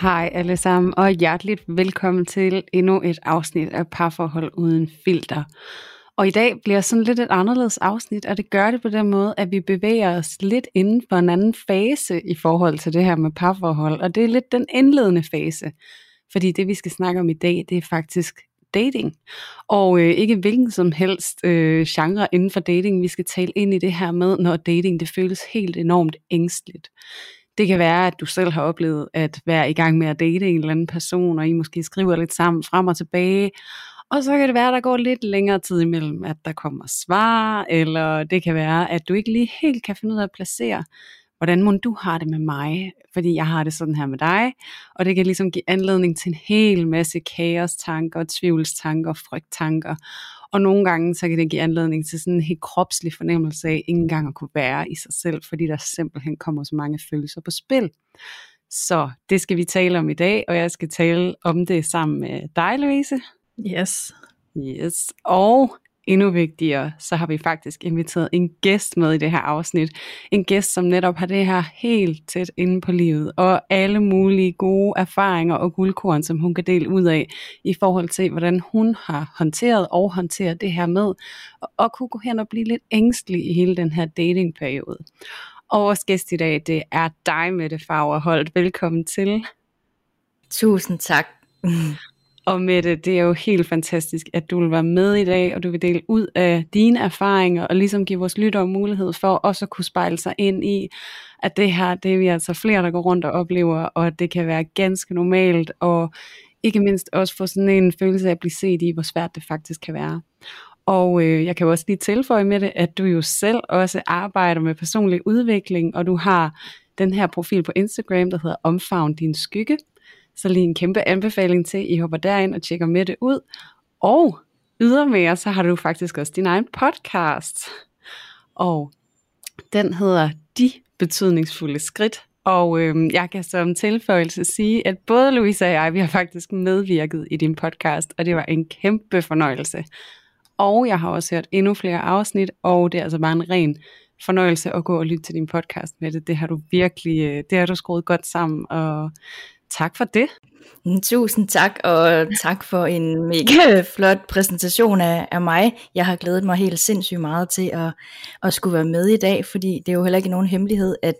Hej alle sammen, og hjerteligt velkommen til endnu et afsnit af Parforhold uden filter. Og i dag bliver sådan lidt et anderledes afsnit, og det gør det på den måde, at vi bevæger os lidt inden for en anden fase i forhold til det her med parforhold. Og det er lidt den indledende fase, fordi det vi skal snakke om i dag, det er faktisk dating. Og øh, ikke hvilken som helst øh, genre inden for dating, vi skal tale ind i det her med, når dating det føles helt enormt ængstligt. Det kan være, at du selv har oplevet at være i gang med at date en eller anden person, og I måske skriver lidt sammen frem og tilbage. Og så kan det være, at der går lidt længere tid imellem, at der kommer svar, eller det kan være, at du ikke lige helt kan finde ud af at placere, hvordan må du har det med mig, fordi jeg har det sådan her med dig, og det kan ligesom give anledning til en hel masse kaos tanker, tvivlstanker, frygttanker, og nogle gange så kan det give anledning til sådan en helt kropslig fornemmelse af ikke engang at kunne være i sig selv, fordi der simpelthen kommer så mange følelser på spil. Så det skal vi tale om i dag, og jeg skal tale om det sammen med dig, Louise. Yes. Yes, og endnu vigtigere, så har vi faktisk inviteret en gæst med i det her afsnit. En gæst, som netop har det her helt tæt inde på livet, og alle mulige gode erfaringer og guldkorn, som hun kan dele ud af, i forhold til, hvordan hun har håndteret og håndterer det her med, og, og kunne gå hen og blive lidt ængstelig i hele den her datingperiode. Og vores gæst i dag, det er dig, Mette Fagerholt. Velkommen til. Tusind tak. Og Mette, det er jo helt fantastisk, at du vil være med i dag, og du vil dele ud af dine erfaringer, og ligesom give vores lyttere mulighed for også at kunne spejle sig ind i, at det her, det er vi altså flere, der går rundt og oplever, og at det kan være ganske normalt, og ikke mindst også få sådan en følelse af at blive set i, hvor svært det faktisk kan være. Og øh, jeg kan jo også lige tilføje med det, at du jo selv også arbejder med personlig udvikling, og du har den her profil på Instagram, der hedder Omfavn din skygge, så lige en kæmpe anbefaling til, I hopper derind og tjekker med det ud. Og ydermere, så har du faktisk også din egen podcast. Og den hedder De Betydningsfulde Skridt. Og øhm, jeg kan som tilføjelse sige, at både Louise og jeg, vi har faktisk medvirket i din podcast, og det var en kæmpe fornøjelse. Og jeg har også hørt endnu flere afsnit, og det er altså bare en ren fornøjelse at gå og lytte til din podcast med det. Det har du virkelig, øh, det har du skruet godt sammen, og tak for det. Tusind tak, og tak for en mega flot præsentation af, af mig. Jeg har glædet mig helt sindssygt meget til at, at skulle være med i dag, fordi det er jo heller ikke nogen hemmelighed, at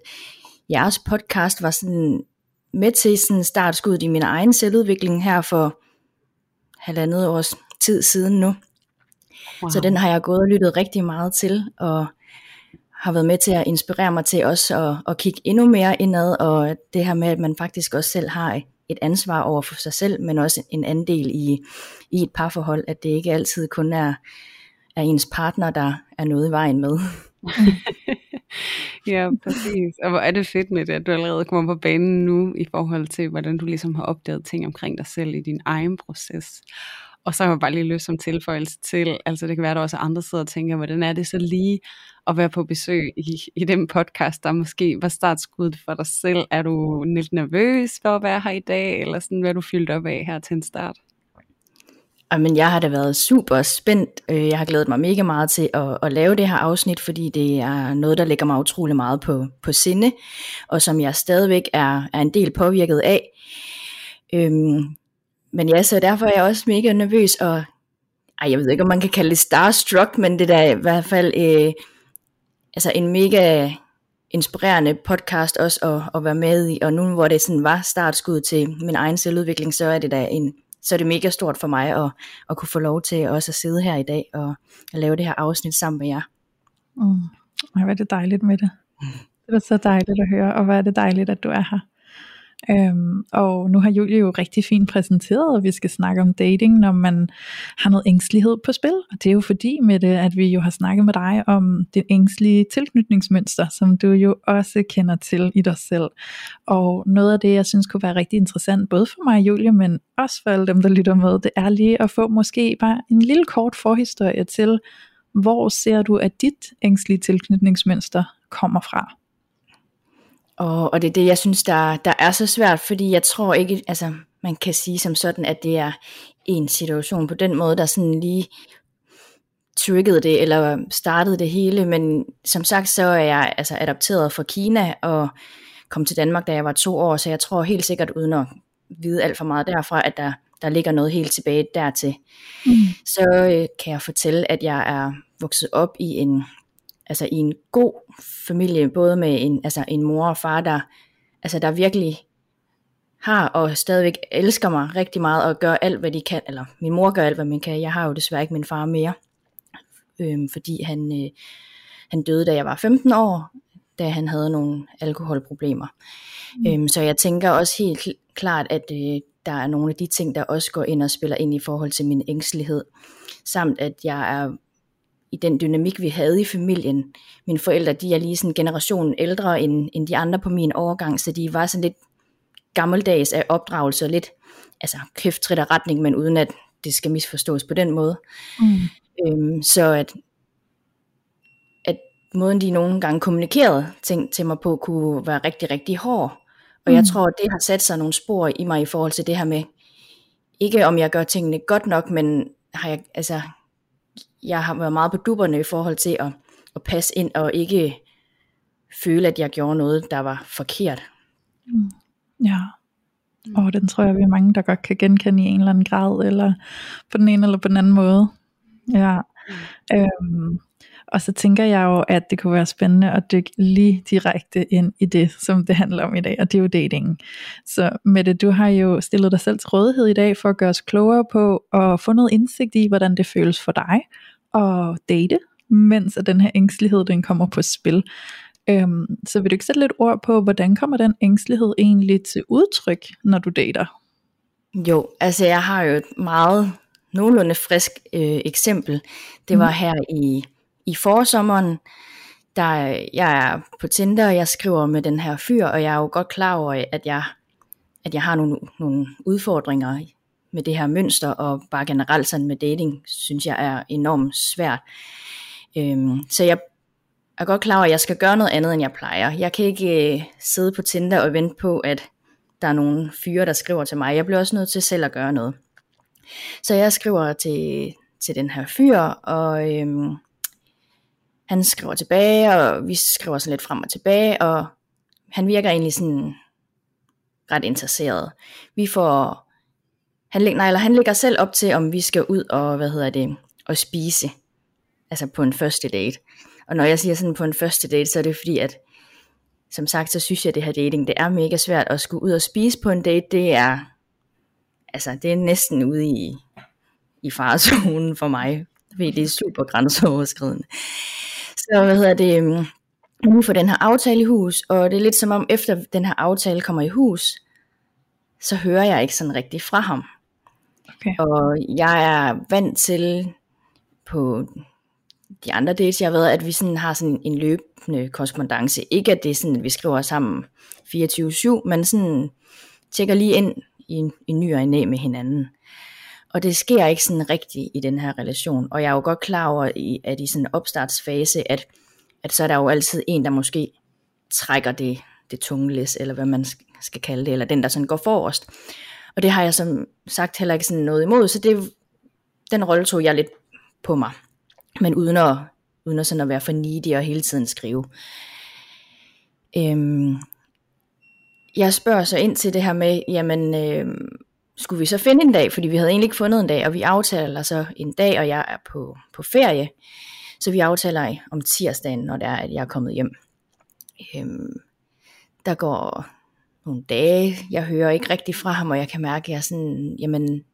jeres podcast var sådan med til sådan startskuddet i min egen selvudvikling her for halvandet års tid siden nu. Wow. Så den har jeg gået og lyttet rigtig meget til, og har været med til at inspirere mig til også at, at kigge endnu mere indad, og det her med, at man faktisk også selv har et ansvar over for sig selv, men også en andel i, i et parforhold, at det ikke altid kun er, er ens partner, der er noget i vejen med. ja, præcis. Og hvor er det fedt med det, at du allerede kommer på banen nu, i forhold til, hvordan du ligesom har opdaget ting omkring dig selv i din egen proces. Og så har jeg bare lige lyst som tilføjelse til, altså det kan være, at der også er andre sidder og tænker, hvordan er det så lige at være på besøg i, i den podcast, der måske var startskuddet for dig selv. Er du lidt nervøs for at være her i dag, eller sådan, hvad er du fyldt op af her til en start? Men jeg har da været super spændt. Øh, jeg har glædet mig mega meget til at, at lave det her afsnit, fordi det er noget, der ligger mig utrolig meget på, på sinde, og som jeg stadigvæk er, er en del påvirket af. Øhm, men ja, så derfor er jeg også mega nervøs, og ej, jeg ved ikke, om man kan kalde det starstruck, men det der er i hvert fald øh, altså en mega inspirerende podcast også at, at være med i, og nu hvor det sådan var startskud til min egen selvudvikling, så er det da en, så er det mega stort for mig at, at kunne få lov til også at sidde her i dag og at lave det her afsnit sammen med jer. Mm. Hvor er det dejligt med det. Det er så dejligt at høre, og hvor er det dejligt, at du er her. Øhm, og nu har Julie jo rigtig fint præsenteret, at vi skal snakke om dating, når man har noget ængstelighed på spil. Og det er jo fordi med det, at vi jo har snakket med dig om det ængstlige tilknytningsmønster, som du jo også kender til i dig selv. Og noget af det, jeg synes kunne være rigtig interessant, både for mig og Julie, men også for alle dem, der lytter med, det er lige at få måske bare en lille kort forhistorie til, hvor ser du, at dit ængstlige tilknytningsmønster kommer fra? Og, og det er det, jeg synes, der, der er så svært, fordi jeg tror ikke, altså man kan sige som sådan, at det er en situation på den måde, der sådan lige triggede det, eller startede det hele, men som sagt, så er jeg altså adopteret fra Kina, og kom til Danmark, da jeg var to år, så jeg tror helt sikkert, uden at vide alt for meget derfra, at der, der ligger noget helt tilbage dertil. Mm. Så øh, kan jeg fortælle, at jeg er vokset op i en altså i en god familie, både med en, altså en mor og far, der, altså der virkelig har og stadigvæk elsker mig rigtig meget og gør alt, hvad de kan, eller min mor gør alt, hvad man kan. Jeg har jo desværre ikke min far mere, øhm, fordi han, øh, han døde, da jeg var 15 år, da han havde nogle alkoholproblemer. Mm. Øhm, så jeg tænker også helt klart, at øh, der er nogle af de ting, der også går ind og spiller ind i forhold til min ængstelighed, samt at jeg er i den dynamik, vi havde i familien. Mine forældre, de er lige sådan en generation ældre end, end de andre på min overgang, så de var sådan lidt gammeldags af opdragelse, og lidt altså, kæft retning, men uden at det skal misforstås på den måde. Mm. Øhm, så at, at måden de nogle gange kommunikerede ting til mig på, kunne være rigtig, rigtig hård. Og mm. jeg tror, at det har sat sig nogle spor i mig i forhold til det her med, ikke om jeg gør tingene godt nok, men har jeg, altså, jeg har været meget på dupperne i forhold til at, at passe ind og ikke føle, at jeg gjorde noget, der var forkert. Mm. Ja. Og den tror jeg, vi er mange, der godt kan genkende i en eller anden grad, eller på den ene eller på den anden måde. Ja. Mm. Øhm, og så tænker jeg jo, at det kunne være spændende at dykke lige direkte ind i det, som det handler om i dag, og det er jo dating. Så Mette, du har jo stillet dig selv til rådighed i dag for at gøre os klogere på og få noget indsigt i, hvordan det føles for dig at date, mens at den her ængstelighed den kommer på spil. Øhm, så vil du ikke sætte lidt ord på, hvordan kommer den ængstelighed egentlig til udtryk, når du dater? Jo, altså jeg har jo et meget nogenlunde frisk øh, eksempel. Det var mm. her i i forsommeren, der jeg er på Tinder, og jeg skriver med den her fyr, og jeg er jo godt klar over, at jeg, at jeg har nogle, nogle udfordringer med det her mønster, og bare generelt sådan med dating, synes jeg er enormt svært. Øhm, så jeg er godt klar over, at jeg skal gøre noget andet, end jeg plejer. Jeg kan ikke øh, sidde på Tinder og vente på, at der er nogle fyre, der skriver til mig. Jeg bliver også nødt til selv at gøre noget. Så jeg skriver til, til den her fyr, og øhm, han skriver tilbage, og vi skriver sådan lidt frem og tilbage, og han virker egentlig sådan ret interesseret. Vi får, han, nej, eller han lægger selv op til, om vi skal ud og, hvad hedder det, og spise. Altså på en første date. Og når jeg siger sådan på en første date, så er det fordi, at som sagt, så synes jeg, at det her dating, det er mega svært at skulle ud og spise på en date. Det er, altså, det er næsten ude i, i farzonen for mig. Fordi det er super grænseoverskridende. Så hvad hedder det, øhm, nu for får den her aftale i hus, og det er lidt som om, efter den her aftale kommer i hus, så hører jeg ikke sådan rigtig fra ham. Okay. Og jeg er vant til på de andre dates, jeg har været, at vi sådan har sådan en løbende korrespondence. Ikke at det er sådan, at vi skriver sammen 24-7, men sådan tjekker lige ind i en, en ny og næ med hinanden. Og det sker ikke sådan rigtigt i den her relation. Og jeg er jo godt klar over, at i sådan en opstartsfase, at, at så er der jo altid en, der måske trækker det, det tunge læs, eller hvad man skal kalde det, eller den, der sådan går forrest. Og det har jeg som sagt heller ikke sådan noget imod, så det, den rolle tog jeg lidt på mig. Men uden at, uden at, sådan at være for needy og hele tiden skrive. Øhm, jeg spørger så ind til det her med, jamen, øhm, skulle vi så finde en dag, fordi vi havde egentlig ikke fundet en dag, og vi aftaler så en dag, og jeg er på, på ferie, så vi aftaler om tirsdagen, når det er, at jeg er kommet hjem. Øhm, der går nogle dage, jeg hører ikke rigtig fra ham, og jeg kan mærke, at jeg er sådan, jamen,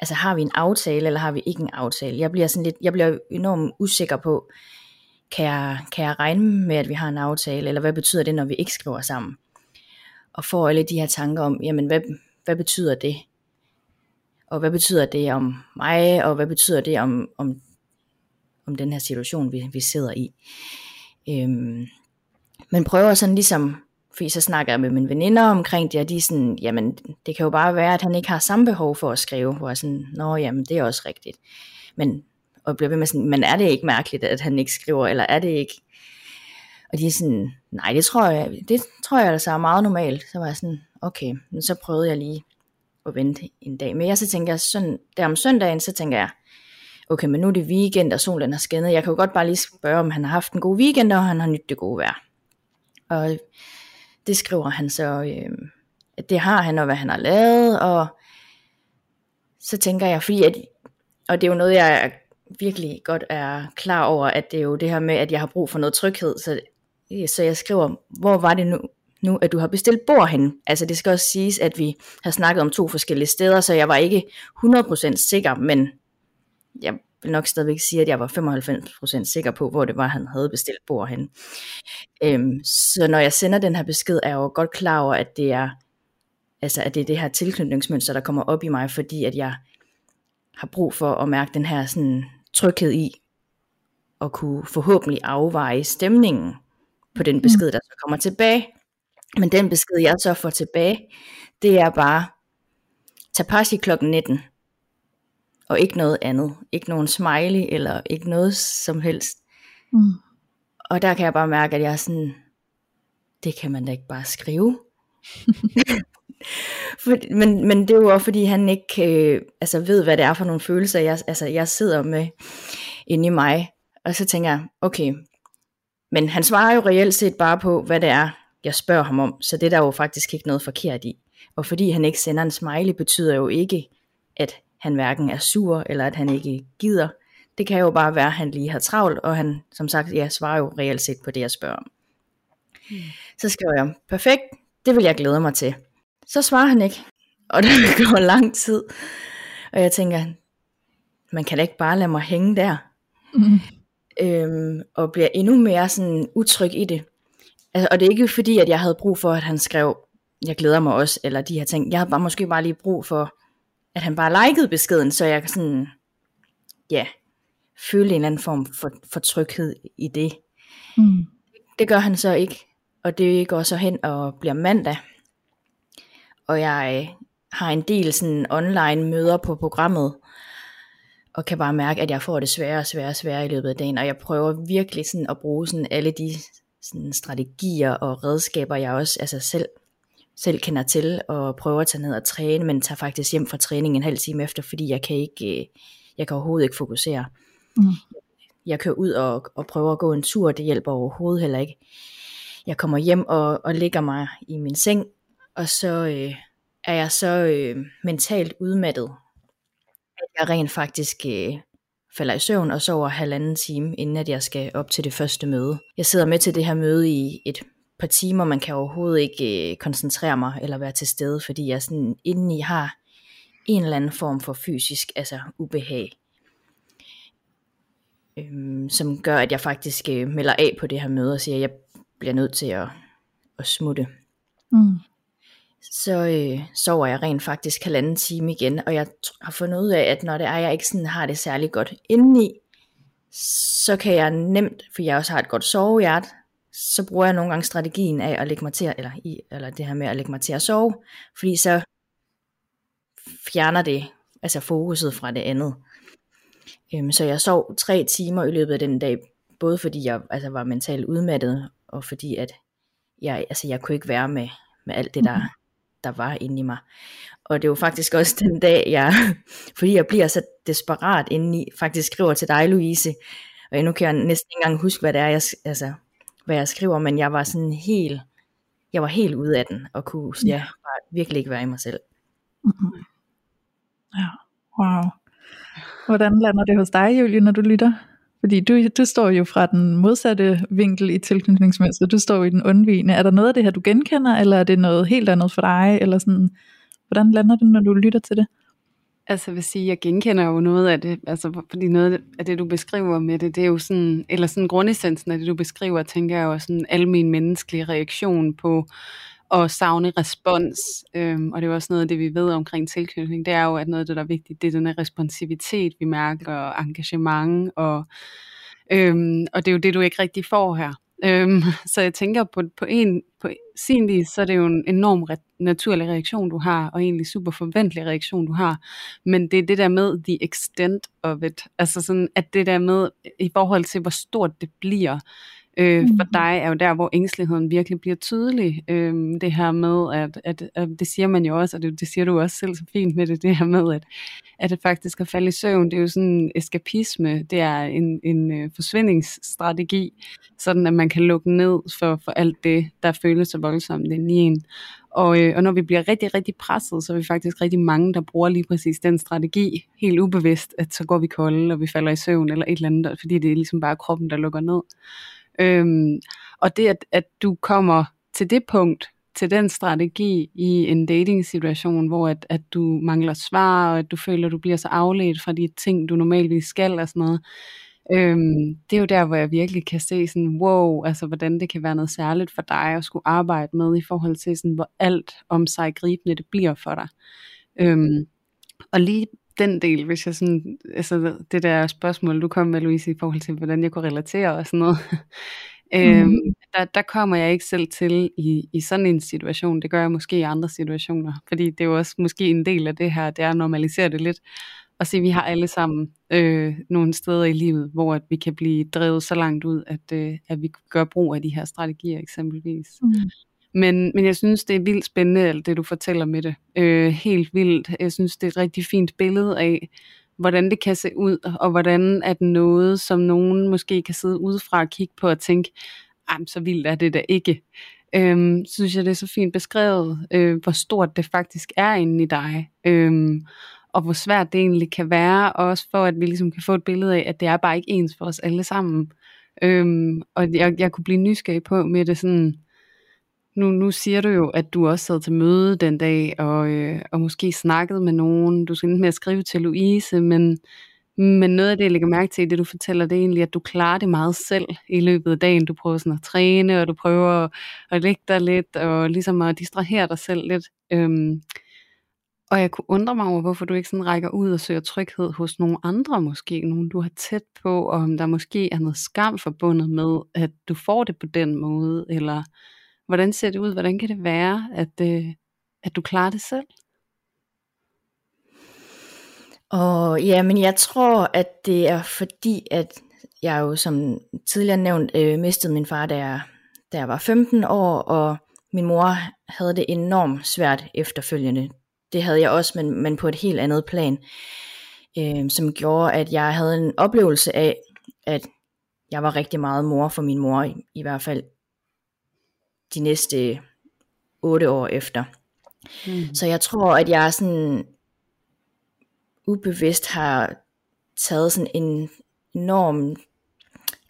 altså har vi en aftale, eller har vi ikke en aftale? Jeg bliver sådan lidt, jeg bliver enormt usikker på, kan jeg, kan jeg regne med, at vi har en aftale, eller hvad betyder det, når vi ikke skriver sammen? og får alle de her tanker om, jamen hvad, hvad betyder det? Og hvad betyder det om mig, og hvad betyder det om, om, om den her situation, vi, vi sidder i? Øhm, men prøver sådan ligesom, fordi så snakker jeg med mine veninder omkring det, og de er sådan, jamen det kan jo bare være, at han ikke har samme behov for at skrive, hvor jeg sådan, nå jamen det er også rigtigt. Men, og bliver ved med sådan, men er det ikke mærkeligt, at han ikke skriver, eller er det ikke, og de er sådan, nej, det tror jeg, det tror jeg altså er meget normalt. Så var jeg sådan, okay, men så prøvede jeg lige at vente en dag mere. Så tænker jeg, sådan, der om søndagen, så tænker jeg, okay, men nu er det weekend, og solen har skinnet. Jeg kan jo godt bare lige spørge, om han har haft en god weekend, og han har nyt det gode vejr. Og det skriver han så, øh, at det har han, og hvad han har lavet, og så tænker jeg, fordi at, og det er jo noget, jeg virkelig godt er klar over, at det er jo det her med, at jeg har brug for noget tryghed, så øh, så jeg skriver, hvor var det nu, nu, at du har bestilt bord hen. Altså det skal også siges, at vi har snakket om to forskellige steder, så jeg var ikke 100% sikker, men jeg vil nok stadigvæk sige, at jeg var 95% sikker på, hvor det var, han havde bestilt bord hen. Øhm, så når jeg sender den her besked, er jeg jo godt klar over, at det er, altså, at det er det her tilknytningsmønster, der kommer op i mig, fordi at jeg har brug for at mærke den her sådan, tryghed i, at kunne forhåbentlig afveje stemningen på den besked, mm. der så kommer tilbage. Men den besked, jeg så får tilbage, det er bare, Tapashi klokken 19. Og ikke noget andet. Ikke nogen smiley, eller ikke noget som helst. Mm. Og der kan jeg bare mærke, at jeg er sådan, det kan man da ikke bare skrive. for, men, men det er jo også fordi han ikke øh, altså ved hvad det er for nogle følelser jeg, altså, jeg sidder med inde i mig og så tænker jeg okay men han svarer jo reelt set bare på, hvad det er, jeg spørger ham om, så det er der jo faktisk ikke noget forkert i. Og fordi han ikke sender en smiley, betyder jo ikke, at han hverken er sur, eller at han ikke gider. Det kan jo bare være, at han lige har travlt, og han, som sagt, ja, svarer jo reelt set på det, jeg spørger om. Hmm. Så skriver jeg, perfekt, det vil jeg glæde mig til. Så svarer han ikke, og det går lang tid. Og jeg tænker, man kan da ikke bare lade mig hænge der. Mm øhm, og bliver endnu mere sådan utryg i det. Altså, og det er ikke fordi, at jeg havde brug for, at han skrev, jeg glæder mig også, eller de her ting. Jeg havde bare måske bare lige brug for, at han bare likede beskeden, så jeg kan sådan, ja, føle en eller anden form for, for tryghed i det. Mm. Det gør han så ikke, og det går så hen og bliver mandag. Og jeg har en del sådan online møder på programmet, og kan bare mærke, at jeg får det sværere og sværere og sværere i løbet af dagen, og jeg prøver virkelig sådan at bruge sådan alle de sådan strategier og redskaber, jeg også altså selv, selv kender til, og prøver at tage ned og træne, men tager faktisk hjem fra træning en halv time efter, fordi jeg kan ikke, øh, jeg kan overhovedet ikke fokusere. Mm. Jeg kører ud og, og prøver at gå en tur, det hjælper overhovedet heller ikke. Jeg kommer hjem og, og ligger mig i min seng, og så øh, er jeg så øh, mentalt udmattet, jeg rent faktisk øh, falder i søvn og sover halvanden time, inden at jeg skal op til det første møde. Jeg sidder med til det her møde i et par timer, man kan overhovedet ikke øh, koncentrere mig eller være til stede, fordi jeg sådan indeni har en eller anden form for fysisk altså ubehag, øhm, som gør, at jeg faktisk øh, melder af på det her møde og siger, at jeg bliver nødt til at, at smutte. Mm så øh, sover jeg rent faktisk halvanden time igen, og jeg har fundet ud af, at når det er, jeg ikke sådan har det særlig godt indeni, så kan jeg nemt, for jeg også har et godt sovehjert, så bruger jeg nogle gange strategien af at lægge mig til, eller, i, eller det her med at lægge mig til at sove, fordi så fjerner det altså fokuset fra det andet. Øhm, så jeg sov tre timer i løbet af den dag, både fordi jeg altså, var mentalt udmattet, og fordi at jeg, altså, jeg kunne ikke være med, med alt det, der, mm der var inde i mig. Og det var faktisk også den dag, jeg, fordi jeg bliver så desperat inde i, faktisk skriver til dig, Louise, og nu kan jeg næsten ikke engang huske, hvad det er, jeg, altså, hvad jeg skriver, men jeg var sådan helt, jeg var helt ude af den, og kunne ja, bare virkelig ikke være i mig selv. Mm-hmm. Ja, wow. Hvordan lander det hos dig, Julie, når du lytter? Fordi du, du står jo fra den modsatte vinkel i tilknytningsmønstret. Du står jo i den undvigende. Er der noget af det her, du genkender, eller er det noget helt andet for dig? Eller sådan, hvordan lander det, når du lytter til det? Altså jeg vil sige, jeg genkender jo noget af det, altså fordi noget af det, du beskriver med det, det er jo sådan, eller sådan grundessensen af det, du beskriver, tænker jeg jo sådan almen menneskelig reaktion på at savne respons. Øhm, og det er også noget af det, vi ved omkring tilknytning. Det er jo, at noget af det, der er vigtigt, det er den her responsivitet, vi mærker, og engagement, og, øhm, og det er jo det, du ikke rigtig får her. Øhm, så jeg tænker på, på, en, på sin vis, så er det jo en enorm re- naturlig reaktion, du har, og egentlig super forventelig reaktion, du har. Men det er det der med the extent of it. Altså sådan, at det der med, i forhold til hvor stort det bliver, øh, for Mhm. dig er jo der, hvor ængsteligheden virkelig bliver tydelig. Øh, det her med, at, at, at det siger man jo også, og det, det siger du også selv så fint med det, det her med, at, at det faktisk at falde i søvn, det er jo sådan en eskapisme, det er en, en øh, forsvindingsstrategi, sådan at man kan lukke ned for, for alt det, der føles så voldsomt inde i en. Og, øh, og når vi bliver rigtig, rigtig presset, så er vi faktisk rigtig mange, der bruger lige præcis den strategi, helt ubevidst, at så går vi kolde, og vi falder i søvn, eller et eller andet, fordi det er ligesom bare kroppen, der lukker ned. Øhm, og det, at, at du kommer til det punkt, til den strategi i en dating-situation, hvor at, at du mangler svar, og at du føler, at du bliver så afledt fra de ting, du normalvis skal og sådan noget, øhm, det er jo der, hvor jeg virkelig kan se sådan, wow, altså hvordan det kan være noget særligt for dig at skulle arbejde med i forhold til sådan, hvor alt om sig gribende det bliver for dig. Øhm, og lige den del, hvis jeg sådan, altså det der spørgsmål, du kom med, Louise, i forhold til, hvordan jeg kunne relatere og sådan noget, øhm, Mhm. der, der kommer jeg ikke selv til i, i sådan en situation. Det gør jeg måske i andre situationer, fordi det er jo også måske en del af det her, det er at normalisere det lidt, og se, vi har alle sammen øh, nogle steder i livet, hvor at vi kan blive drevet så langt ud, at, øh, at vi gør brug af de her strategier eksempelvis. Mm. Men, men jeg synes, det er vildt spændende, alt det du fortæller med det. Øh, helt vildt. Jeg synes, det er et rigtig fint billede af, hvordan det kan se ud, og hvordan at noget, som nogen måske kan sidde udefra og kigge på og tænke, Ej, så vildt er det da ikke. Øhm, synes jeg, det er så fint beskrevet, øh, hvor stort det faktisk er inde i dig. Øhm, og hvor svært det egentlig kan være, også for at vi ligesom kan få et billede af, at det er bare ikke ens for os alle sammen. Øhm, og jeg, jeg kunne blive nysgerrig på med det sådan, nu, nu siger du jo, at du også sad til møde den dag, og, øh, og måske snakkede med nogen. Du skal med at skrive til Louise, men, men noget af det, jeg lægger mærke til i det, du fortæller, det er egentlig, at du klarer det meget selv i løbet af dagen. Du prøver sådan at træne, og du prøver at, at lægge dig lidt, og ligesom at distrahere dig selv lidt. Øhm, og jeg kunne undre mig over, hvorfor du ikke sådan rækker ud og søger tryghed hos nogle andre måske, nogen du har tæt på, og om der måske er noget skam forbundet med, at du får det på den måde, eller hvordan ser det ud, hvordan kan det være, at, øh, at du klarer det selv? Og ja, men jeg tror, at det er fordi, at jeg jo som tidligere nævnt øh, mistede min far, da jeg, da jeg var 15 år, og min mor havde det enormt svært efterfølgende. Det havde jeg også, men, men på et helt andet plan, øh, som gjorde, at jeg havde en oplevelse af, at jeg var rigtig meget mor for min mor, i, i hvert fald de næste otte år efter. Mm. Så jeg tror, at jeg sådan ubevidst har taget sådan en enorm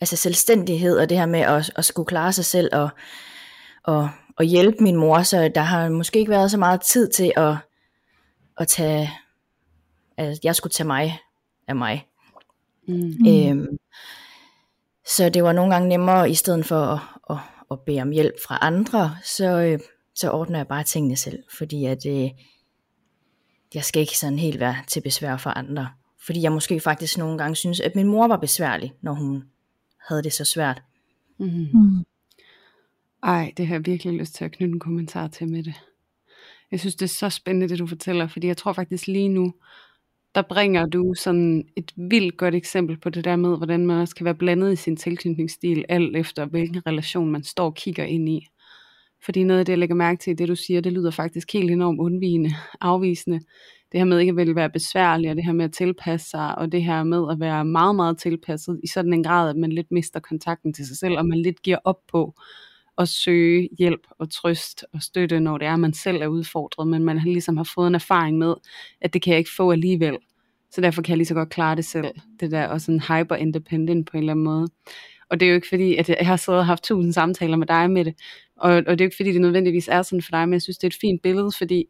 altså selvstændighed og det her med at, at skulle klare sig selv og, og, og hjælpe min mor, så der har måske ikke været så meget tid til at, at tage, at jeg skulle tage mig af mig. Mm. Mm. Øhm, så det var nogle gange nemmere, i stedet for at, at, at bede om hjælp fra andre, så, øh, så ordner jeg bare tingene selv, fordi at, øh, jeg skal ikke sådan helt være til besvær for andre. Fordi jeg måske faktisk nogle gange synes, at min mor var besværlig, når hun havde det så svært. Mm. Mm. Ej, det har jeg virkelig lyst til at knytte en kommentar til med det. Jeg synes, det er så spændende, det du fortæller, fordi jeg tror faktisk lige nu, der bringer du sådan et vildt godt eksempel på det der med, hvordan man også kan være blandet i sin tilknytningsstil, alt efter hvilken relation man står og kigger ind i. Fordi noget af det, jeg lægger mærke til, det du siger, det lyder faktisk helt enormt undvigende, afvisende. Det her med ikke at ville være besværlig, og det her med at tilpasse sig, og det her med at være meget, meget tilpasset, i sådan en grad, at man lidt mister kontakten til sig selv, og man lidt giver op på at søge hjælp og trøst og støtte, når det er, at man selv er udfordret, men man ligesom har fået en erfaring med, at det kan jeg ikke få alligevel. Så derfor kan jeg lige så godt klare det selv. Det der og sådan hyper independent på en eller anden måde. Og det er jo ikke fordi, at jeg har siddet og haft tusind samtaler med dig med det, og, og det er jo ikke fordi, det nødvendigvis er sådan for dig, men jeg synes, det er et fint billede, fordi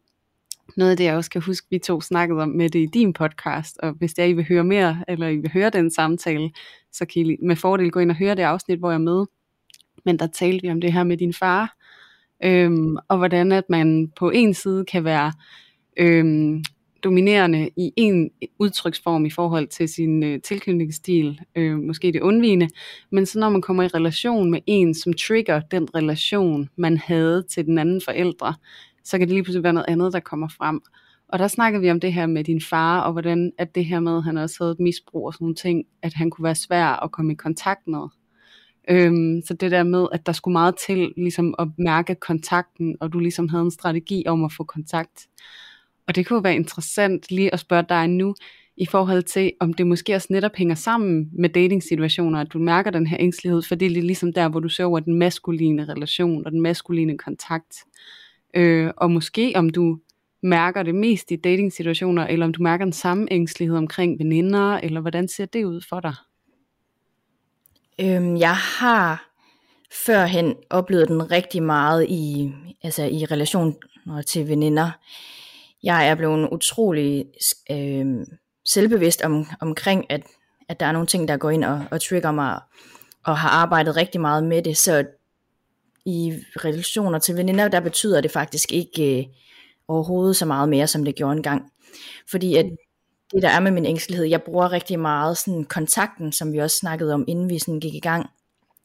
noget af det, jeg også kan huske, vi to snakkede om med det i din podcast, og hvis det er, I vil høre mere, eller I vil høre den samtale, så kan I med fordel gå ind og høre det afsnit, hvor jeg er med. Men der talte vi om det her med din far, Øhm, og hvordan at man på en side kan være øhm, dominerende i en udtryksform i forhold til sin øh, tilknytningsstil, øh, måske det undvigende, men så når man kommer i relation med en, som trigger den relation, man havde til den anden forældre, så kan det lige pludselig være noget andet, der kommer frem. Og der snakkede vi om det her med din far, og hvordan at det her med, at han også havde et misbrug og sådan nogle ting, at han kunne være svær at komme i kontakt med. Øhm, så det der med, at der skulle meget til ligesom at mærke kontakten, og du ligesom havde en strategi om at få kontakt. Og det kunne være interessant lige at spørge dig nu, i forhold til, om det måske også netop hænger sammen med dating-situationer, at du mærker den her ængstelighed, for det er ligesom der, hvor du ser over den maskuline relation og den maskuline kontakt. Øh, og måske om du mærker det mest i dating-situationer, eller om du mærker den samme ængstelighed omkring veninder, eller hvordan ser det ud for dig? Øhm, jeg har førhen oplevet den rigtig meget i, altså i relation til veninder. Jeg er blevet utrolig øh, selvbevidst om, omkring, at, at der er nogle ting, der går ind og, og trigger mig, og har arbejdet rigtig meget med det. Så i relationer til veninder, der betyder det faktisk ikke øh, overhovedet så meget mere, som det gjorde engang. Fordi at det der er med min ængstelighed, jeg bruger rigtig meget sådan kontakten, som vi også snakkede om, inden vi sådan gik i gang,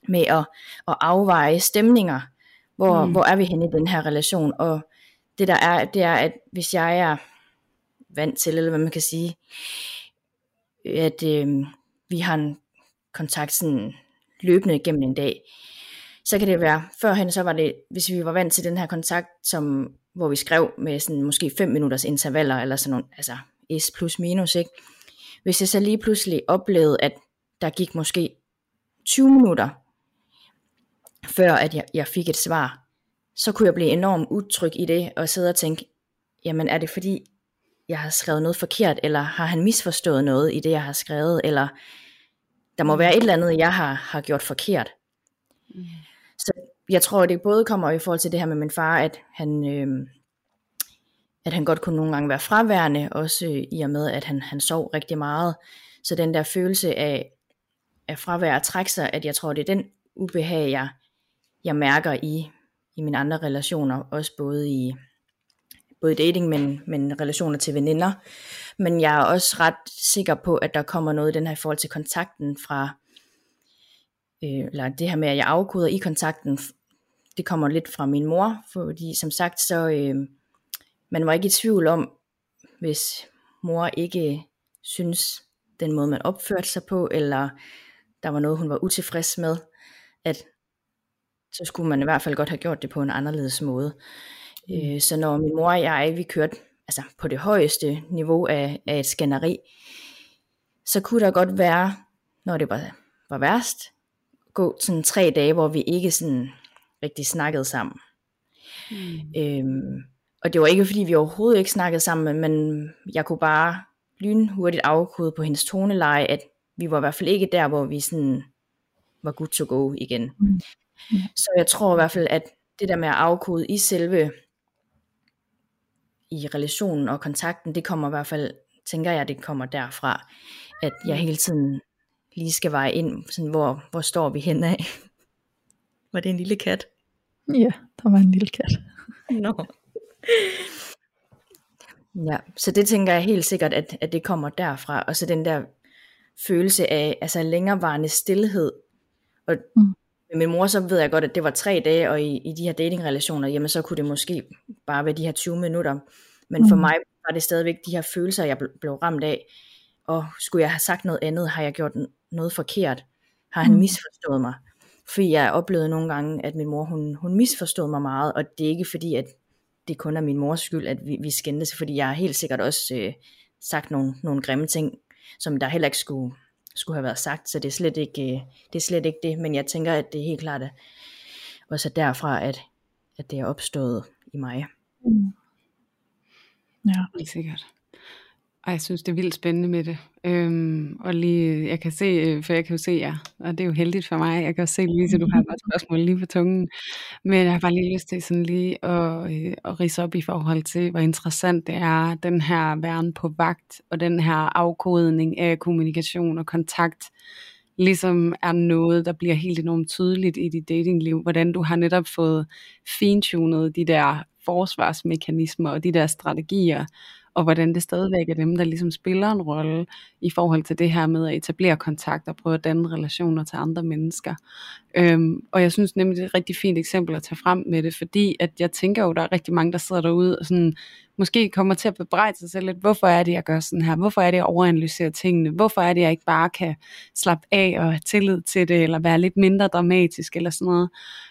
med at, at afveje stemninger. Hvor, mm. hvor er vi henne i den her relation? Og det der er, det er, at hvis jeg er vant til, eller hvad man kan sige, at øh, vi har en kontakt sådan løbende gennem en dag, så kan det være, førhen så var det, hvis vi var vant til den her kontakt, som, hvor vi skrev med sådan måske 5 minutters intervaller, eller sådan nogle, altså S plus minus, ikke? Hvis jeg så lige pludselig oplevede, at der gik måske 20 minutter, før at jeg, jeg fik et svar, så kunne jeg blive enormt utryg i det, og sidde og tænke, jamen er det fordi, jeg har skrevet noget forkert, eller har han misforstået noget i det, jeg har skrevet, eller der må være et eller andet, jeg har, har gjort forkert. Mm. Så jeg tror, det både kommer i forhold til det her med min far, at han, øh, at han godt kunne nogle gange være fraværende, også i og med, at han, han sov rigtig meget. Så den der følelse af, af fravær og trække sig, at jeg tror, det er den ubehag, jeg, jeg mærker i, i mine andre relationer, også både i både dating, men, men relationer til veninder. Men jeg er også ret sikker på, at der kommer noget i den her i forhold til kontakten fra, øh, eller det her med, at jeg afkoder i kontakten, det kommer lidt fra min mor, fordi som sagt, så øh, man var ikke i tvivl om, hvis mor ikke synes den måde, man opførte sig på, eller der var noget, hun var utilfreds med, at så skulle man i hvert fald godt have gjort det på en anderledes måde. Mm. Øh, så når min mor og jeg, vi kørte altså på det højeste niveau af, af et skænderi, så kunne der godt være, når det var, var værst, gå sådan tre dage, hvor vi ikke sådan rigtig snakkede sammen. Mm. Øhm, og det var ikke fordi vi overhovedet ikke snakkede sammen, men jeg kunne bare lynhurtigt afkode på hendes toneleje, at vi var i hvert fald ikke der, hvor vi sådan var good to go igen. Mm. Så jeg tror i hvert fald, at det der med at afkode i selve i relationen og kontakten, det kommer i hvert fald, tænker jeg, det kommer derfra, at jeg hele tiden lige skal veje ind, sådan, hvor, hvor står vi hen af. Var det en lille kat? Ja, der var en lille kat. Nå. No. Ja, så det tænker jeg helt sikkert, at, at det kommer derfra, og så den der følelse af altså længerevarende stillhed. Og mm. Med min mor, så ved jeg godt, at det var tre dage, og i, i de her datingrelationer, jamen så kunne det måske bare være de her 20 minutter. Men mm. for mig var det stadigvæk de her følelser, jeg blev ramt af. Og skulle jeg have sagt noget andet, har jeg gjort noget forkert? Har han mm. misforstået mig? Fordi jeg oplevede nogle gange, at min mor, hun, hun misforstod mig meget, og det er ikke fordi, at det kun er min mors skyld, at vi, vi skændtes, fordi jeg har helt sikkert også øh, sagt nogle, nogle grimme ting, som der heller ikke skulle, skulle have været sagt, så det er slet ikke, øh, det, er slet ikke det, men jeg tænker, at det er helt klart, at også derfra, at, at det er opstået i mig. Mm. Ja. Helt sikkert. Og jeg synes, det er vildt spændende med det. Øhm, og lige, jeg kan se, øh, for jeg kan jo se jer, og det er jo heldigt for mig. Jeg kan også se, så du har et spørgsmål lige på tungen. Men jeg har bare lige lyst til sådan lige at, øh, at rise op i forhold til, hvor interessant det er, den her væren på vagt, og den her afkodning af kommunikation og kontakt, ligesom er noget, der bliver helt enormt tydeligt i dit datingliv, hvordan du har netop fået fintunet de der forsvarsmekanismer og de der strategier, og hvordan det stadigvæk er dem, der ligesom spiller en rolle i forhold til det her med at etablere kontakt og prøve at danne relationer til andre mennesker. Øhm, og jeg synes nemlig, det er et rigtig fint eksempel at tage frem med det, fordi at jeg tænker jo, der er rigtig mange, der sidder derude og sådan, måske kommer til at bebrejde sig selv lidt, hvorfor er det, jeg gør sådan her? Hvorfor er det, jeg overanalyserer tingene? Hvorfor er det, jeg ikke bare kan slappe af og have tillid til det, eller være lidt mindre dramatisk, eller sådan noget?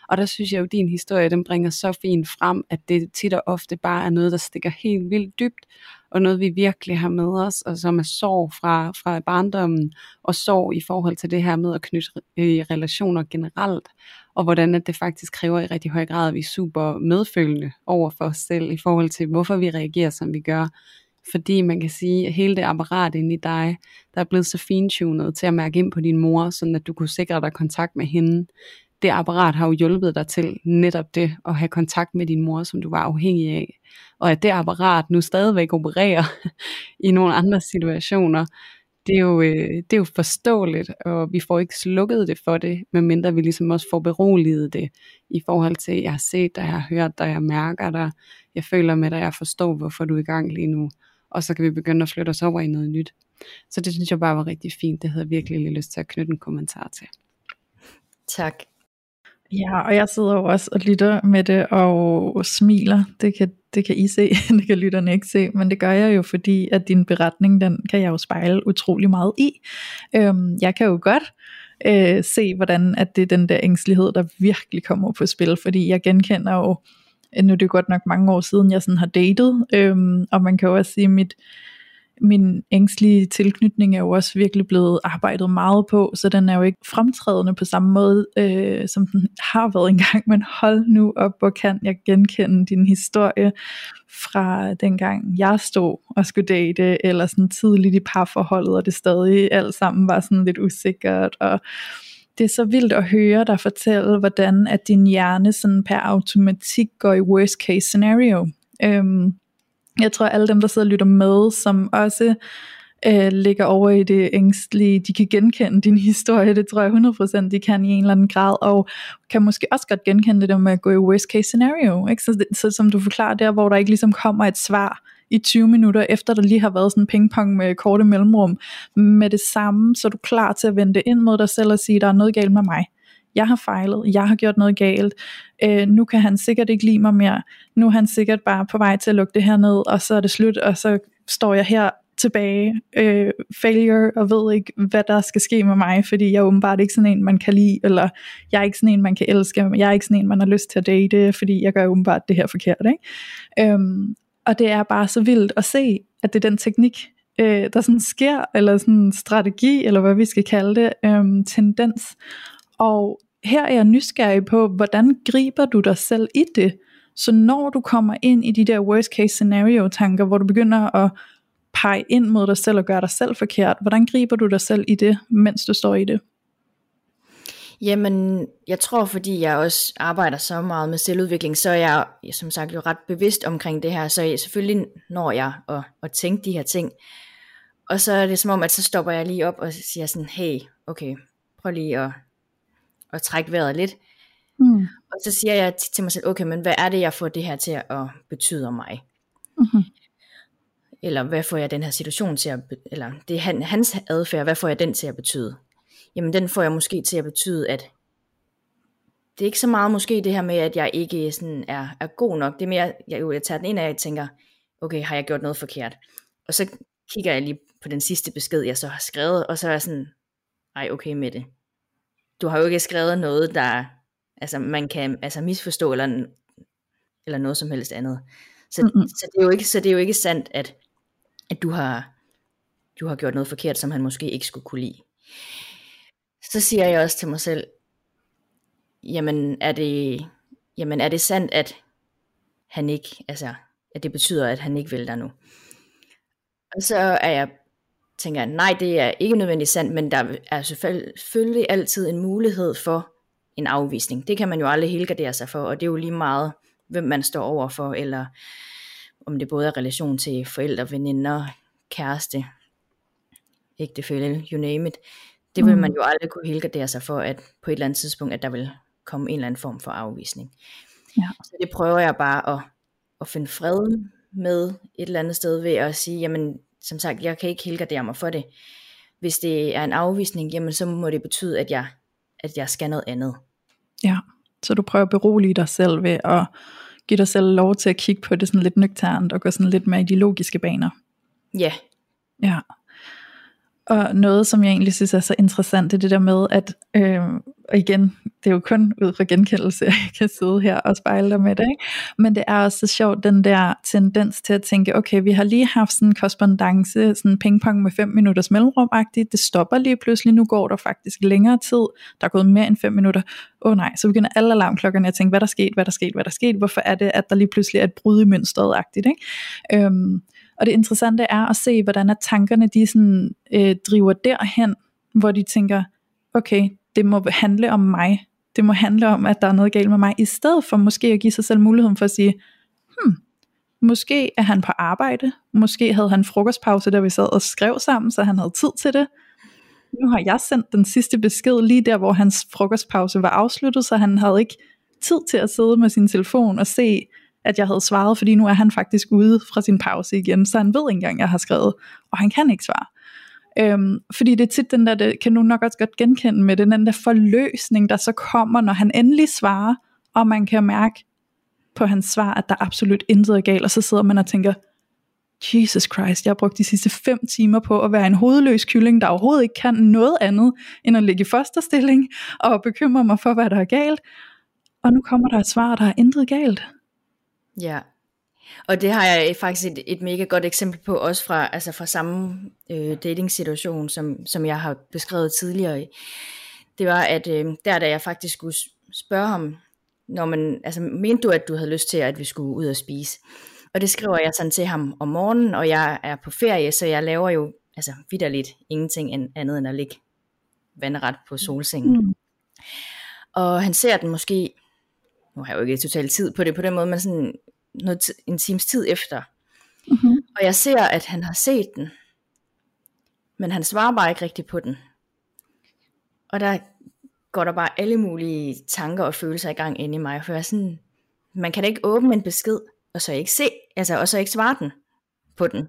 Og der synes jeg jo, at din historie, den bringer så fint frem, at det tit og ofte bare er noget, der stikker helt vildt dybt, og noget vi virkelig har med os, og som er sorg fra, fra barndommen, og sorg i forhold til det her med at knytte i relationer generelt, og hvordan at det faktisk kræver i rigtig høj grad, at vi er super medfølende over for os selv, i forhold til hvorfor vi reagerer, som vi gør. Fordi man kan sige, at hele det apparat inde i dig, der er blevet så fintunet til at mærke ind på din mor, sådan at du kunne sikre dig kontakt med hende, det apparat har jo hjulpet dig til netop det, at have kontakt med din mor, som du var afhængig af. Og at det apparat nu stadigvæk opererer i nogle andre situationer, det er, jo, øh, det er jo forståeligt, og vi får ikke slukket det for det, medmindre vi ligesom også får beroliget det, i forhold til, jeg har set dig, jeg har hørt dig, jeg mærker dig, jeg føler med dig, jeg forstår, hvorfor du er i gang lige nu, og så kan vi begynde at flytte os over i noget nyt. Så det synes jeg bare var rigtig fint, det havde jeg virkelig lige lyst til at knytte en kommentar til. Tak. Ja, og jeg sidder jo også og lytter med det og smiler. Det kan, det kan I se, det kan lytterne ikke se, men det gør jeg jo, fordi at din beretning, den kan jeg jo spejle utrolig meget i. Øhm, jeg kan jo godt øh, se, hvordan at det er den der ængstelighed, der virkelig kommer på spil, fordi jeg genkender jo, øh, nu er det godt nok mange år siden, jeg sådan har datet, øhm, og man kan jo også sige, at mit, min ængstlige tilknytning er jo også virkelig blevet arbejdet meget på, så den er jo ikke fremtrædende på samme måde, øh, som den har været engang, men hold nu op, hvor kan jeg genkende din historie fra dengang jeg stod og skulle date, eller sådan tidligt i parforholdet, og det stadig alt sammen var sådan lidt usikkert, og det er så vildt at høre dig fortælle, hvordan at din hjerne sådan per automatik går i worst case scenario. Øhm, jeg tror alle dem der sidder og lytter med, som også øh, ligger over i det ængstlige, de kan genkende din historie, det tror jeg 100% de kan i en eller anden grad, og kan måske også godt genkende det med at gå i worst case scenario, ikke? Så, så som du forklarer der, hvor der ikke ligesom kommer et svar i 20 minutter, efter der lige har været sådan pingpong med korte mellemrum, med det samme, så er du klar til at vende ind mod dig selv og sige, der er noget galt med mig jeg har fejlet, jeg har gjort noget galt, øh, nu kan han sikkert ikke lide mig mere, nu er han sikkert bare på vej til at lukke det her ned, og så er det slut, og så står jeg her tilbage, øh, failure, og ved ikke, hvad der skal ske med mig, fordi jeg er åbenbart ikke sådan en, man kan lide, eller jeg er ikke sådan en, man kan elske, jeg er ikke sådan en, man har lyst til at date, fordi jeg gør åbenbart det her forkert. Ikke? Øhm, og det er bare så vildt at se, at det er den teknik, øh, der sådan sker, eller sådan strategi, eller hvad vi skal kalde det, øh, tendens, og her er jeg nysgerrig på, hvordan griber du dig selv i det? Så når du kommer ind i de der worst case scenario tanker, hvor du begynder at pege ind mod dig selv og gøre dig selv forkert, hvordan griber du dig selv i det, mens du står i det? Jamen, jeg tror, fordi jeg også arbejder så meget med selvudvikling, så er jeg som sagt jo ret bevidst omkring det her, så selvfølgelig når jeg at, at tænke de her ting. Og så er det som om, at så stopper jeg lige op og siger sådan, hey, okay, prøv lige at at trække vejret lidt. Mm. Og så siger jeg til mig selv, okay, men hvad er det, jeg får det her til at betyde om mig? Mm-hmm. Eller hvad får jeg den her situation til at, eller det er han, hans adfærd, hvad får jeg den til at betyde? Jamen den får jeg måske til at betyde, at det er ikke så meget måske det her med, at jeg ikke sådan er, er god nok. Det er mere, jeg, jo, jeg tager den ind af, og jeg tænker, okay, har jeg gjort noget forkert? Og så kigger jeg lige på den sidste besked, jeg så har skrevet, og så er jeg sådan, ej okay med det du har jo ikke skrevet noget, der altså, man kan altså, misforstå, eller, eller noget som helst andet. Så, mm-hmm. så, det er jo ikke, så det er jo ikke sandt, at, at du, har, du har gjort noget forkert, som han måske ikke skulle kunne lide. Så siger jeg også til mig selv, jamen er det, jamen er det sandt, at han ikke, altså, at det betyder, at han ikke vil dig nu. Og så er jeg tænker jeg, nej, det er ikke nødvendigt sandt, men der er selvfølgelig altid en mulighed for en afvisning. Det kan man jo aldrig helgardere sig for, og det er jo lige meget, hvem man står over for, eller om det både er relation til forældre, veninder, kæreste, ægtefælle, you name it. Det vil mm. man jo aldrig kunne helgardere sig for, at på et eller andet tidspunkt, at der vil komme en eller anden form for afvisning. Ja. Så det prøver jeg bare at, at finde fred med et eller andet sted ved at sige, jamen som sagt, jeg kan ikke helgardere mig for det. Hvis det er en afvisning, jamen så må det betyde, at jeg, at jeg skal noget andet. Ja, så du prøver at berolige dig selv ved at give dig selv lov til at kigge på det sådan lidt nøgternt og gå sådan lidt mere i de logiske baner. Ja. Ja. Og noget, som jeg egentlig synes er så interessant, det er det der med, at, øh, og igen, det er jo kun ud fra genkendelse, at jeg kan sidde her og spejle dig med det, ikke? men det er også så sjovt, den der tendens til at tænke, okay, vi har lige haft sådan en korrespondence, sådan en pingpong med 5 minutters mellemrum det stopper lige pludselig, nu går der faktisk længere tid, der er gået mere end 5 minutter, åh oh, nej, så begynder alle alarmklokkerne at tænke, hvad der er sket, hvad der er sket, hvad der er sket, hvorfor er det, at der lige pludselig er et brud i mønstret-agtigt, ikke? Øhm, og det interessante er at se, hvordan at tankerne de sådan, øh, driver derhen, hvor de tænker, okay, det må handle om mig. Det må handle om, at der er noget galt med mig, i stedet for måske at give sig selv muligheden for at sige, hmm, måske er han på arbejde, måske havde han frokostpause, da vi sad og skrev sammen, så han havde tid til det. Nu har jeg sendt den sidste besked lige der, hvor hans frokostpause var afsluttet, så han havde ikke tid til at sidde med sin telefon og se, at jeg havde svaret, fordi nu er han faktisk ude fra sin pause igen, så han ved ikke engang, at jeg har skrevet, og han kan ikke svare. Øhm, fordi det er tit den der, det kan du nok også godt genkende med, den der forløsning, der så kommer, når han endelig svarer, og man kan mærke på hans svar, at der absolut intet er galt, og så sidder man og tænker, Jesus Christ, jeg har brugt de sidste fem timer på at være en hovedløs kylling, der overhovedet ikke kan noget andet, end at ligge i fosterstilling, og bekymre mig for, hvad der er galt. Og nu kommer der et svar, der er intet galt. Ja, og det har jeg faktisk et, et mega godt eksempel på, også fra, altså fra samme øh, dating-situation, som, som jeg har beskrevet tidligere. Det var, at øh, der da jeg faktisk skulle spørge ham, når man, altså mente du, at du havde lyst til, at vi skulle ud og spise? Og det skriver jeg sådan til ham om morgenen, og jeg er på ferie, så jeg laver jo altså vidderligt ingenting andet end at ligge vandret på solsengen. Mm. Og han ser den måske nu har jeg jo ikke totalt tid på det på den måde, men sådan noget, en times tid efter. Mm-hmm. Og jeg ser, at han har set den, men han svarer bare ikke rigtigt på den. Og der går der bare alle mulige tanker og følelser i gang inde i mig, for jeg sådan, man kan da ikke åbne en besked, og så ikke se, altså, og så ikke svare den på den.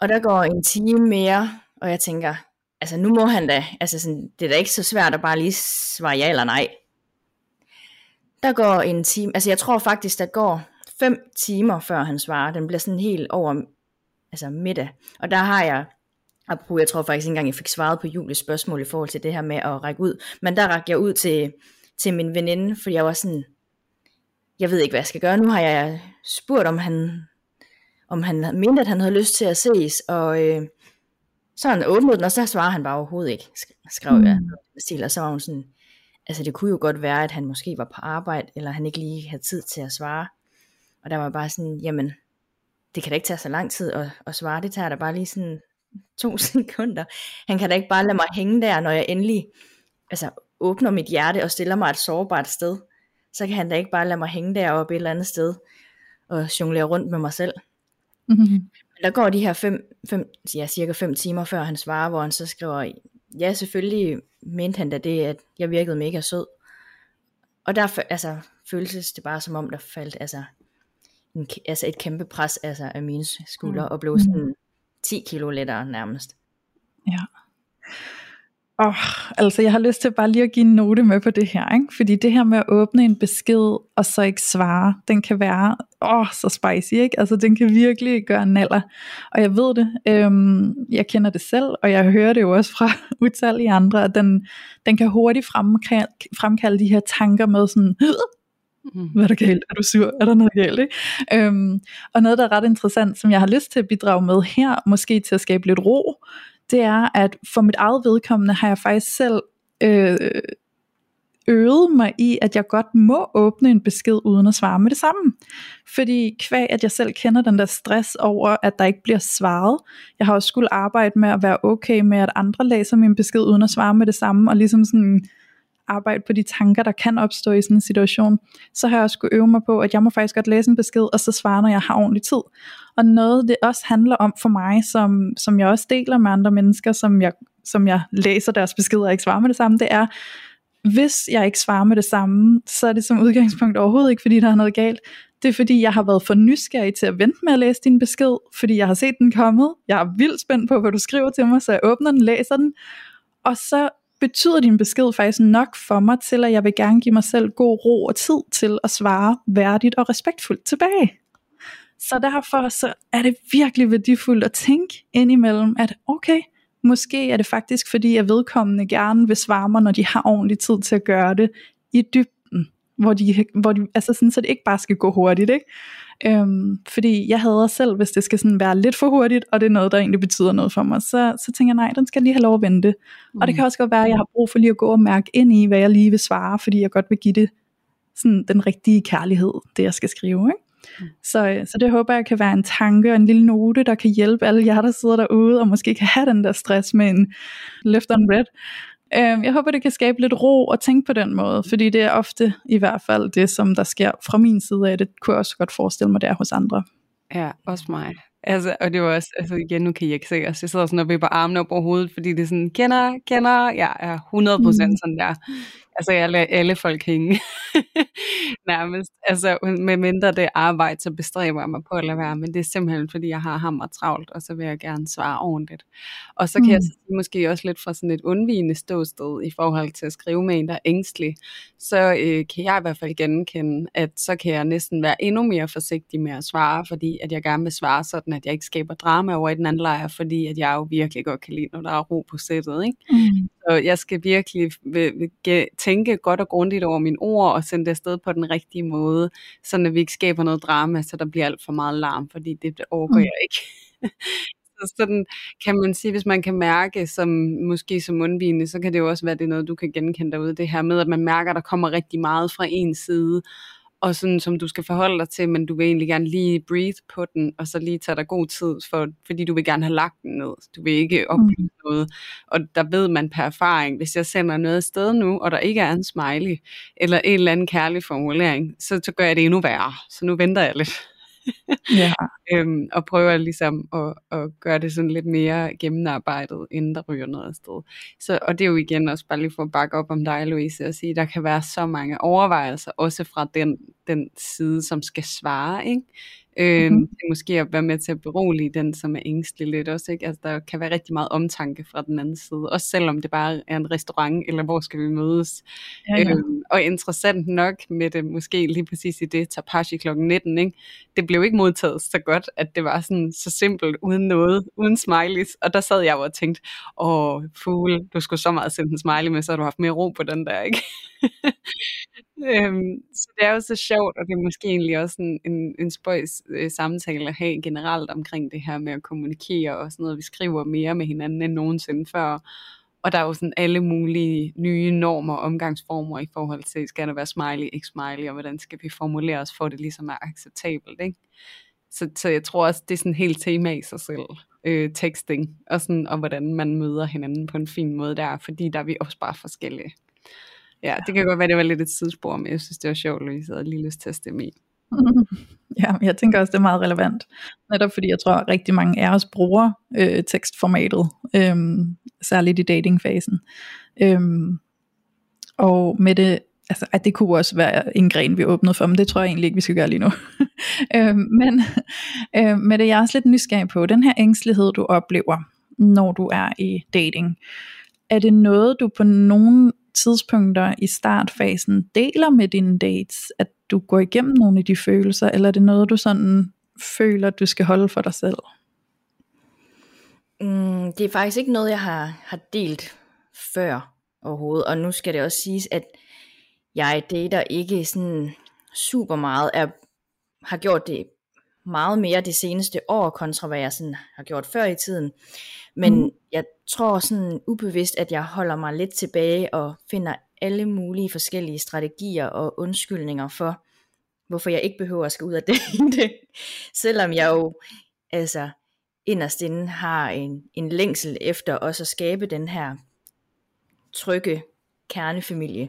Og der går en time mere, og jeg tænker, altså nu må han da, altså sådan, det er da ikke så svært at bare lige svare ja eller nej. Der går en time, altså jeg tror faktisk, der går fem timer, før han svarer. Den bliver sådan helt over altså middag. Og der har jeg, apropos, jeg tror faktisk ikke engang, jeg fik svaret på Julies spørgsmål i forhold til det her med at række ud. Men der rakte jeg ud til, til min veninde, fordi jeg var sådan, jeg ved ikke, hvad jeg skal gøre. Nu har jeg spurgt, om han, om han mente, at han havde lyst til at ses, og øh, så han åbnet den, og så svarer han bare overhovedet ikke, skrev jeg. Mm. Og så var hun sådan, altså det kunne jo godt være, at han måske var på arbejde, eller han ikke lige havde tid til at svare. Og der var bare sådan, jamen, det kan da ikke tage så lang tid at, at svare, det tager da bare lige sådan to sekunder. Han kan da ikke bare lade mig hænge der, når jeg endelig altså, åbner mit hjerte og stiller mig et sårbart sted. Så kan han da ikke bare lade mig hænge deroppe et eller andet sted og jonglere rundt med mig selv. Mm-hmm. Der går de her fem, fem, ja, cirka fem timer før han svarer, hvor han så skriver, ja, selvfølgelig mente han da det, at jeg virkede mega sød. Og der altså, føltes det bare som om, der faldt altså, en, altså et kæmpe pres altså, af mine skuldre, mm. og blev sådan 10 kilo lettere nærmest. Ja. Oh, altså jeg har lyst til bare lige at give en note med på det her, ikke? fordi det her med at åbne en besked og så ikke svare, den kan være åh, oh, så spicy, ikke? altså den kan virkelig gøre naller, og jeg ved det, øhm, jeg kender det selv, og jeg hører det jo også fra utallige andre, at den, den kan hurtigt fremkalde, fremkalde de her tanker med sådan, Mm. Hvad er der galt? Er du sur? Er der noget galt? Ikke? Øhm, og noget, der er ret interessant, som jeg har lyst til at bidrage med her, måske til at skabe lidt ro, det er, at for mit eget vedkommende har jeg faktisk selv øh, øvet mig i, at jeg godt må åbne en besked uden at svare med det samme. Fordi kvæg, at jeg selv kender den der stress over, at der ikke bliver svaret. Jeg har også skulle arbejde med at være okay med, at andre læser min besked uden at svare med det samme, og ligesom sådan arbejde på de tanker, der kan opstå i sådan en situation, så har jeg også skulle øve mig på, at jeg må faktisk godt læse en besked, og så svare, når jeg har ordentlig tid. Og noget, det også handler om for mig, som, som jeg også deler med andre mennesker, som jeg som jeg læser deres beskeder og ikke svarer med det samme, det er, hvis jeg ikke svarer med det samme, så er det som udgangspunkt overhovedet ikke, fordi der er noget galt. Det er fordi, jeg har været for nysgerrig til at vente med at læse din besked, fordi jeg har set den kommet. Jeg er vildt spændt på, hvad du skriver til mig, så jeg åbner den, læser den. Og så betyder din besked faktisk nok for mig til, at jeg vil gerne give mig selv god ro og tid til at svare værdigt og respektfuldt tilbage. Så derfor så er det virkelig værdifuldt at tænke indimellem, at okay, måske er det faktisk fordi, at vedkommende gerne vil svare mig, når de har ordentlig tid til at gøre det i dybden, hvor de, hvor de altså sådan, så det ikke bare skal gå hurtigt, ikke? Øhm, fordi jeg hader selv, hvis det skal sådan være lidt for hurtigt, og det er noget, der egentlig betyder noget for mig, så, så tænker jeg, nej, den skal lige have lov at vente. Mm. Og det mm. kan også godt være, at jeg har brug for lige at gå og mærke ind i, hvad jeg lige vil svare, fordi jeg godt vil give det sådan den rigtige kærlighed, det jeg skal skrive. Ikke? Mm. Så, øh, så det håber jeg kan være en tanke og en lille note, der kan hjælpe alle jer, der sidder derude, og måske kan have den der stress med en left on red. Øh, jeg håber, det kan skabe lidt ro og tænke på den måde, fordi det er ofte i hvert fald det, som der sker fra min side af. Det kunne jeg også godt forestille mig der hos andre. Ja, også mig. Altså, og det var også, altså igen, nu kan I ikke se os, jeg sidder sådan og vipper armene op over hovedet, fordi det er sådan, kender, kender, jeg er 100% mm. sådan der. Altså, jeg lader alle folk hænge. Nærmest. Altså, med mindre det arbejde, så bestræber jeg mig på at lade være, men det er simpelthen, fordi jeg har hammer travlt, og så vil jeg gerne svare ordentligt. Og så kan mm. jeg sige, måske også lidt fra sådan et undvigende ståsted i forhold til at skrive med en, der er ængstelig, så øh, kan jeg i hvert fald genkende, at så kan jeg næsten være endnu mere forsigtig med at svare, fordi at jeg gerne vil svare sådan, at jeg ikke skaber drama over i den anden lejr, fordi at jeg jo virkelig godt kan lide, når der er ro på sættet. Ikke? Mm. Så jeg skal virkelig tænke godt og grundigt over mine ord og sende det afsted på den rigtige måde, så at vi ikke skaber noget drama, så der bliver alt for meget larm, fordi det overgår mm. jeg ikke. så sådan kan man sige, hvis man kan mærke, som måske som undvigende, så kan det jo også være, det er noget, du kan genkende derude, det her med, at man mærker, at der kommer rigtig meget fra en side, og sådan som du skal forholde dig til, men du vil egentlig gerne lige breathe på den, og så lige tage dig god tid, for, fordi du vil gerne have lagt den ned. Du vil ikke opleve mm. noget. Og der ved man per erfaring, hvis jeg sender noget afsted nu, og der ikke er en smiley, eller en eller anden kærlig formulering, så, så gør jeg det endnu værre. Så nu venter jeg lidt ja. øhm, og prøver ligesom at, at gøre det sådan lidt mere gennemarbejdet, inden der ryger noget afsted. Så, og det er jo igen også bare lige for at bakke op om dig, Louise, og sige, at der kan være så mange overvejelser, også fra den, den side, som skal svare, ikke? Øh, mm-hmm. Måske at være med til at berolige den, som er ængstelig lidt også. Ikke? Altså, der kan være rigtig meget omtanke fra den anden side, også selvom det bare er en restaurant, eller hvor skal vi mødes. Ja, ja. Øh, og interessant nok med det, måske lige præcis i det, Tapashi kl. 19, ikke? det blev ikke modtaget så godt, at det var sådan så simpelt, uden noget, uden smileys. Og der sad jeg og tænkte, åh, fugle, du skulle så meget sende en smiley med, så har du haft mere ro på den der, ikke? øhm, så det er jo så sjovt, og det er måske egentlig også en, en, en spøjs øh, samtale at have generelt omkring det her med at kommunikere og sådan noget. Vi skriver mere med hinanden end nogensinde før. Og der er jo sådan alle mulige nye normer og omgangsformer i forhold til, skal der være smiley, ikke smiley, og hvordan skal vi formulere os for, at det ligesom er acceptabelt. Ikke? Så, så jeg tror også, det er sådan en helt tema i sig selv, øh, texting, og, sådan, og hvordan man møder hinanden på en fin måde der, fordi der er vi også bare forskellige. Ja, det kan godt være, det var lidt et sidespor, men jeg synes, det var sjovt, Louise, jeg havde lige lyst til at stemme i. Ja, jeg tænker også, det er meget relevant. Netop fordi jeg tror, at rigtig mange af os bruger øh, tekstformatet, øh, særligt i datingfasen. Øh, og med det, altså, at det kunne også være en gren, vi åbnede for, men det tror jeg egentlig ikke, vi skal gøre lige nu. øh, men øh, med det, jeg er også lidt nysgerrig på, den her ængstelighed, du oplever, når du er i dating, er det noget, du på nogen tidspunkter i startfasen deler med dine dates, at du går igennem nogle af de følelser, eller er det noget, du sådan føler, du skal holde for dig selv? Mm, det er faktisk ikke noget, jeg har, har delt før overhovedet, og nu skal det også siges, at jeg dater ikke sådan super meget, er, har gjort det meget mere det seneste år, kontra hvad jeg sådan har gjort før i tiden. Men mm. jeg tror sådan ubevidst, at jeg holder mig lidt tilbage og finder alle mulige forskellige strategier og undskyldninger for, hvorfor jeg ikke behøver at skal ud af det. Selvom jeg jo altså inderst inde har en, en længsel efter også at skabe den her trygge kernefamilie,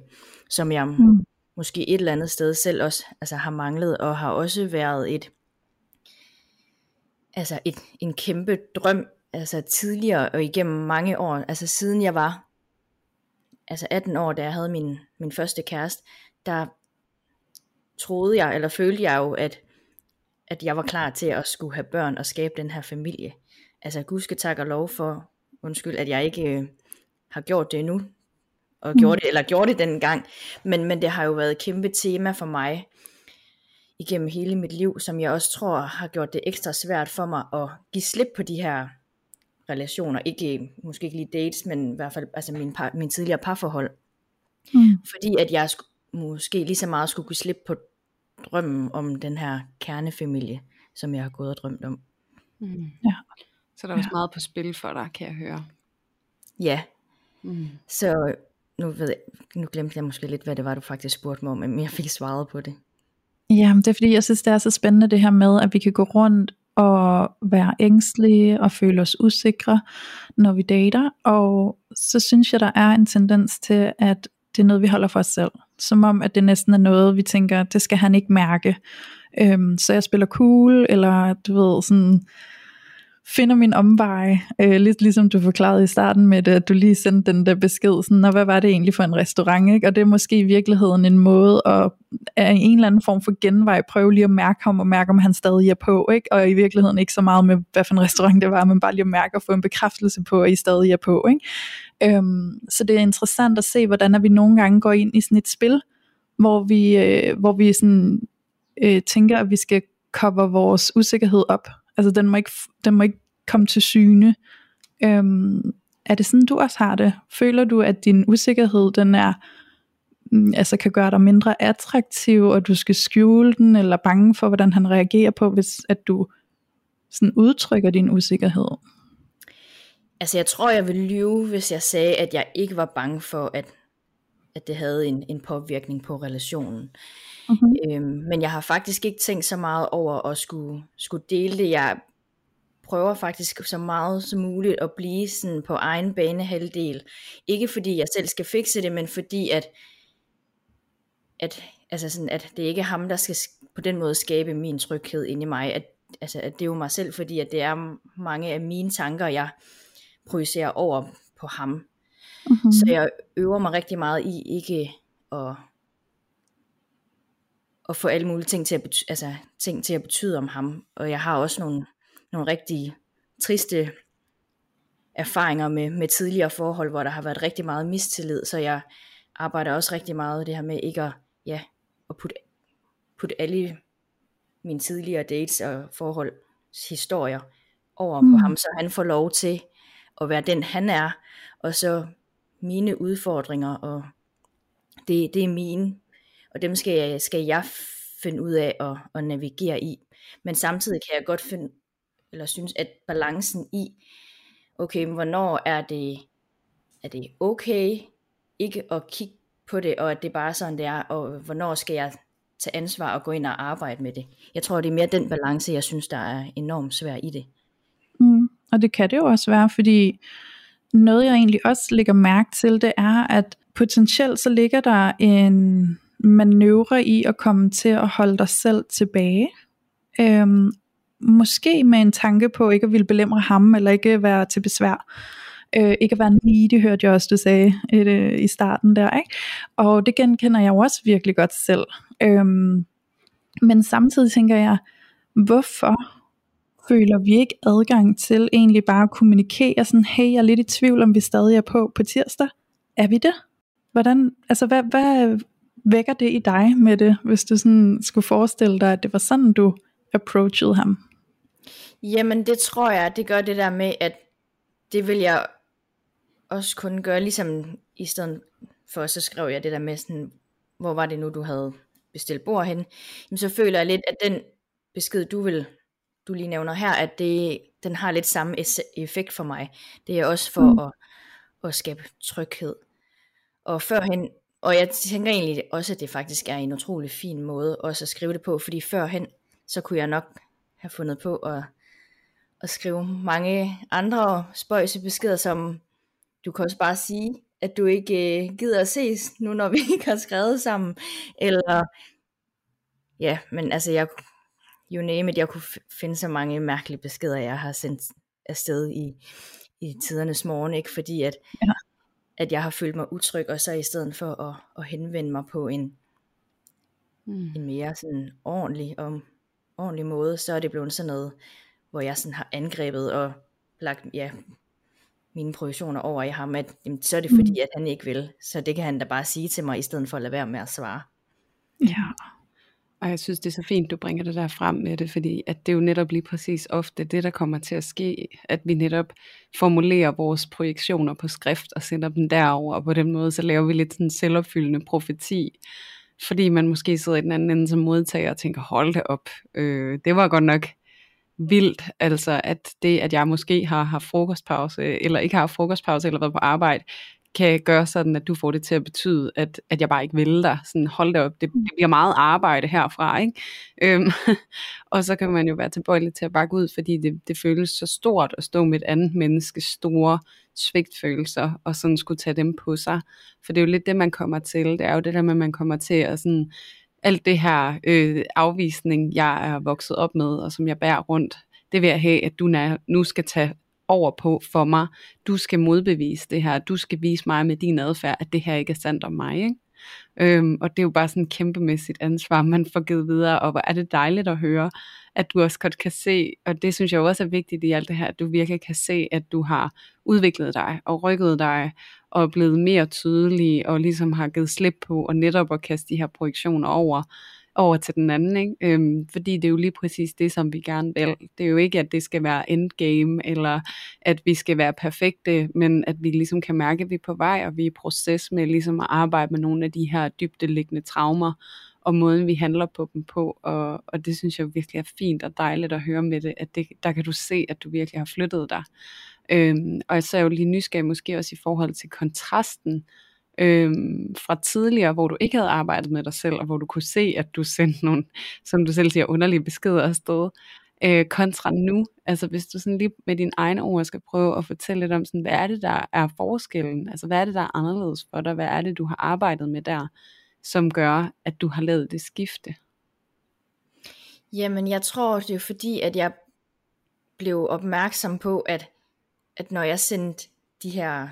som jeg mm. måske et eller andet sted selv også altså, har manglet, og har også været et altså et, en kæmpe drøm altså tidligere og igennem mange år, altså siden jeg var altså 18 år, da jeg havde min, min første kæreste, der troede jeg, eller følte jeg jo, at, at jeg var klar til at skulle have børn og skabe den her familie. Altså Gud skal tak og lov for, undskyld, at jeg ikke øh, har gjort det endnu, og mm. gjorde det, eller gjorde det dengang, men, men det har jo været et kæmpe tema for mig, igennem hele mit liv, som jeg også tror har gjort det ekstra svært for mig at give slip på de her relationer. Ikke, måske ikke lige dates, men i hvert fald altså min, par, min tidligere parforhold. Mm. Fordi at jeg måske lige så meget skulle kunne slippe på drømmen om den her kernefamilie, som jeg har gået og drømt om. Mm. Ja. Så der er også ja. meget på spil for dig, kan jeg høre. Ja. Mm. Så nu, ved jeg, nu glemte jeg måske lidt, hvad det var, du faktisk spurgte mig om, men jeg fik svaret på det. Ja, det er fordi, jeg synes, det er så spændende det her med, at vi kan gå rundt og være ængstlige og føle os usikre, når vi dater. Og så synes jeg, der er en tendens til, at det er noget, vi holder for os selv. Som om, at det næsten er noget, vi tænker, det skal han ikke mærke. Øhm, så jeg spiller cool, eller du ved, sådan finder min omvej, øh, lidt ligesom du forklarede i starten med det, at du lige sendte den der besked, sådan, og hvad var det egentlig for en restaurant, ikke? og det er måske i virkeligheden en måde at af en eller anden form for genvej prøve lige at mærke ham, og mærke om han stadig er på, ikke? og i virkeligheden ikke så meget med, hvad for en restaurant det var, men bare lige at mærke og få en bekræftelse på, at I stadig er på. Ikke? Øhm, så det er interessant at se, hvordan at vi nogle gange går ind i sådan et spil, hvor vi, øh, hvor vi sådan, øh, tænker, at vi skal cover vores usikkerhed op, Altså den må ikke, den må ikke komme til syne. Øhm, er det sådan du også har det? Føler du at din usikkerhed den er mm, altså kan gøre dig mindre attraktiv, og du skal skjule den, eller bange for, hvordan han reagerer på, hvis at du sådan udtrykker din usikkerhed? Altså jeg tror, jeg ville lyve, hvis jeg sagde, at jeg ikke var bange for, at, at det havde en, en påvirkning på relationen. Mm-hmm. Øhm, men jeg har faktisk ikke tænkt så meget over at skulle, skulle dele det. Jeg prøver faktisk så meget som muligt at blive sådan på egen bane halvdel. Ikke fordi jeg selv skal fikse det, men fordi at, at, altså sådan, at det ikke er ham, der skal på den måde skabe min tryghed inde i mig. At, altså, at det er jo mig selv, fordi at det er mange af mine tanker, jeg projicerer over på ham. Mm-hmm. Så jeg øver mig rigtig meget i ikke at at få alle mulige ting til at, betyde, altså, ting til at betyde om ham. Og jeg har også nogle, nogle rigtig triste erfaringer med, med tidligere forhold, hvor der har været rigtig meget mistillid, så jeg arbejder også rigtig meget det her med ikke at, ja, at putte, putte alle mine tidligere dates og forhold historier over mm. på ham, så han får lov til at være den han er, og så mine udfordringer, og det, det er mine og dem skal jeg, skal jeg finde ud af at, at navigere i. Men samtidig kan jeg godt finde, eller synes, at balancen i, okay, hvornår er det, er det okay ikke at kigge på det, og at det bare er sådan, det er, og hvornår skal jeg tage ansvar og gå ind og arbejde med det. Jeg tror, det er mere den balance, jeg synes, der er enormt svær i det. Mm, og det kan det jo også være, fordi noget jeg egentlig også lægger mærke til, det er, at potentielt så ligger der en manøvre i at komme til at holde dig selv tilbage. Øhm, måske med en tanke på ikke at ville belemre ham, eller ikke være til besvær. Øh, ikke at være needy, hørte jeg også, du sagde et, øh, i starten der. Ikke? Og det genkender jeg jo også virkelig godt selv. Øhm, men samtidig tænker jeg, hvorfor føler vi ikke adgang til egentlig bare at kommunikere sådan, hey, jeg er lidt i tvivl, om vi stadig er på på tirsdag. Er vi det? Hvordan, altså hvad, hvad, vækker det i dig med det, hvis du sådan skulle forestille dig, at det var sådan, du approachede ham? Jamen det tror jeg, det gør det der med, at det vil jeg også kunne gøre, ligesom i stedet for, så skrev jeg det der med sådan, hvor var det nu, du havde bestilt bord hen, jamen så føler jeg lidt, at den besked, du vil, du lige nævner her, at det, den har lidt samme effekt for mig. Det er også for mm. at, at skabe tryghed. Og førhen, og jeg tænker egentlig også, at det faktisk er en utrolig fin måde også at skrive det på, fordi førhen, så kunne jeg nok have fundet på at, at skrive mange andre spøjse beskeder, som du kan også bare sige, at du ikke øh, gider at ses, nu når vi ikke har skrevet sammen, eller ja, men altså jeg, you name it, jeg kunne finde så mange mærkelige beskeder, jeg har sendt afsted i, i tidernes morgen, ikke? fordi at, ja. at jeg har følt mig utryg, og så i stedet for at, at henvende mig på en, mm. en mere sådan ordentlig, og, ordentlig måde, så er det blevet sådan noget, hvor jeg sådan har angrebet og lagt ja, mine projektioner over i ham, at jamen, så er det fordi, mm. at han ikke vil. Så det kan han da bare sige til mig, i stedet for at lade være med at svare. Ja. Og jeg synes, det er så fint, du bringer det der frem med det, fordi at det er jo netop lige præcis ofte det, der kommer til at ske, at vi netop formulerer vores projektioner på skrift og sender dem derover, og på den måde så laver vi lidt sådan en selvopfyldende profeti, fordi man måske sidder i den anden ende som modtager og tænker, hold det op, øh, det var godt nok vildt, altså at det, at jeg måske har haft frokostpause, eller ikke har haft frokostpause, eller været på arbejde, kan gøre sådan, at du får det til at betyde, at, at jeg bare ikke vil dig. Sådan, hold det op, det, det bliver meget arbejde herfra. Ikke? Øhm, og så kan man jo være tilbøjelig til at bakke ud, fordi det, det føles så stort at stå med et andet menneskes store svigtfølelser, og sådan skulle tage dem på sig. For det er jo lidt det, man kommer til. Det er jo det der med, at man kommer til at sådan, alt det her øh, afvisning, jeg er vokset op med, og som jeg bærer rundt, det vil jeg have, at du nu skal tage over på for mig. Du skal modbevise det her. Du skal vise mig med din adfærd, at det her ikke er sandt om mig. Ikke? Øhm, og det er jo bare sådan et kæmpemæssigt ansvar, man får givet videre, og hvor er det dejligt at høre, at du også godt kan se, og det synes jeg også er vigtigt i alt det her, at du virkelig kan se, at du har udviklet dig og rykket dig, og er blevet mere tydelig, og ligesom har givet slip på, og netop at kaste de her projektioner over, over til den anden, ikke? Øhm, fordi det er jo lige præcis det, som vi gerne vil. Det er jo ikke, at det skal være endgame, eller at vi skal være perfekte, men at vi ligesom kan mærke, at vi er på vej, og vi er i proces med ligesom at arbejde med nogle af de her dybdeliggende traumer, og måden vi handler på dem på, og, og det synes jeg virkelig er fint og dejligt at høre med det, at det, der kan du se, at du virkelig har flyttet dig. Øhm, og så er jeg jo lige nysgerrig måske også i forhold til kontrasten, øhm, fra tidligere, hvor du ikke havde arbejdet med dig selv, og hvor du kunne se, at du sendte nogle, som du selv siger, underlige beskeder afsted, øh, kontra nu. Altså hvis du sådan lige med dine egne ord skal prøve at fortælle lidt om, sådan, hvad er det, der er forskellen? Altså hvad er det, der er anderledes for dig? Hvad er det, du har arbejdet med der, som gør, at du har lavet det skifte? Jamen jeg tror, det er fordi, at jeg blev opmærksom på, at, at når jeg sendte de her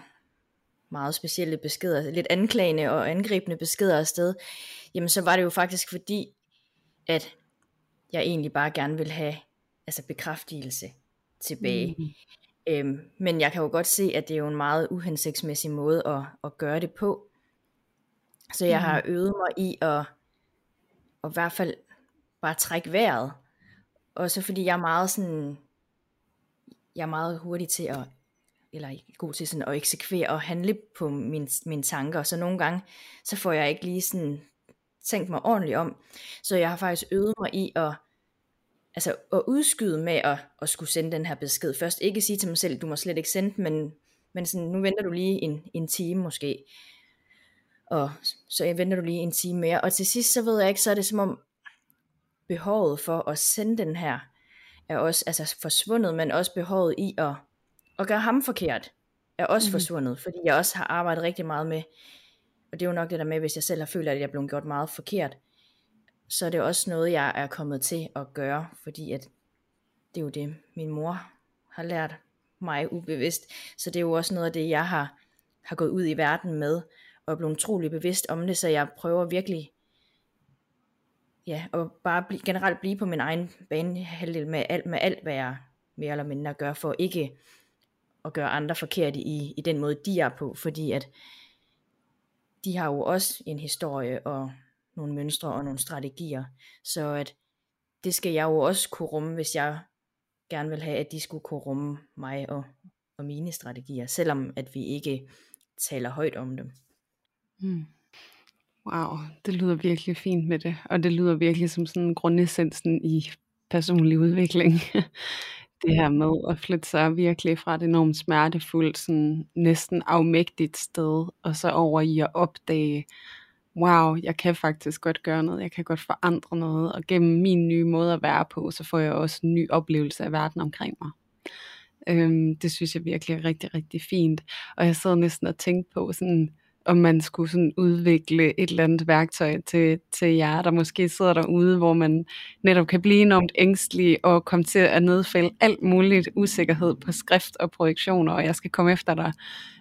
meget specielle beskeder, lidt anklagende og angribende beskeder afsted, jamen så var det jo faktisk fordi, at jeg egentlig bare gerne vil have altså bekræftelse tilbage. Mm. Øhm, men jeg kan jo godt se, at det er jo en meget uhensigtsmæssig måde at, at gøre det på. Så jeg mm. har øvet mig i at, at i hvert fald bare trække vejret. Og så fordi jeg er meget sådan, jeg er meget hurtig til at eller god til sådan at eksekvere og handle på min, mine tanker, så nogle gange, så får jeg ikke lige sådan tænkt mig ordentligt om, så jeg har faktisk øvet mig i at, altså at udskyde med at, at skulle sende den her besked. Først ikke sige til mig selv, du må slet ikke sende men, men sådan, nu venter du lige en, en time måske, og så jeg venter du lige en time mere, og til sidst så ved jeg ikke, så er det som om behovet for at sende den her, er også altså forsvundet, men også behovet i at at gøre ham forkert, er også mm. forsvundet, fordi jeg også har arbejdet rigtig meget med, og det er jo nok det der med, hvis jeg selv har følt, at jeg er blevet gjort meget forkert, så er det også noget, jeg er kommet til at gøre, fordi at det er jo det, min mor har lært mig ubevidst, så det er jo også noget af det, jeg har, har gået ud i verden med, og er blevet utrolig bevidst om det, så jeg prøver virkelig, ja, at bare bli, generelt blive på min egen banehalvdel med alt, med alt, hvad jeg mere eller mindre gør, for ikke at gøre andre forkerte i, i den måde, de er på, fordi at de har jo også en historie og nogle mønstre og nogle strategier, så at det skal jeg jo også kunne rumme, hvis jeg gerne vil have, at de skulle kunne rumme mig og, og mine strategier, selvom at vi ikke taler højt om dem. Hmm. Wow, det lyder virkelig fint med det, og det lyder virkelig som sådan grundessensen i personlig udvikling det her med at flytte sig virkelig fra et enormt smertefuldt, sådan næsten afmægtigt sted, og så over i at opdage, wow, jeg kan faktisk godt gøre noget, jeg kan godt forandre noget, og gennem min nye måde at være på, så får jeg også en ny oplevelse af verden omkring mig. Øhm, det synes jeg virkelig er rigtig, rigtig fint. Og jeg sad næsten og tænkte på sådan, om man skulle sådan udvikle et eller andet værktøj til, til jer, der måske sidder derude, hvor man netop kan blive enormt ængstelig og komme til at nedfælde alt muligt usikkerhed på skrift og projektioner, og jeg skal komme efter dig.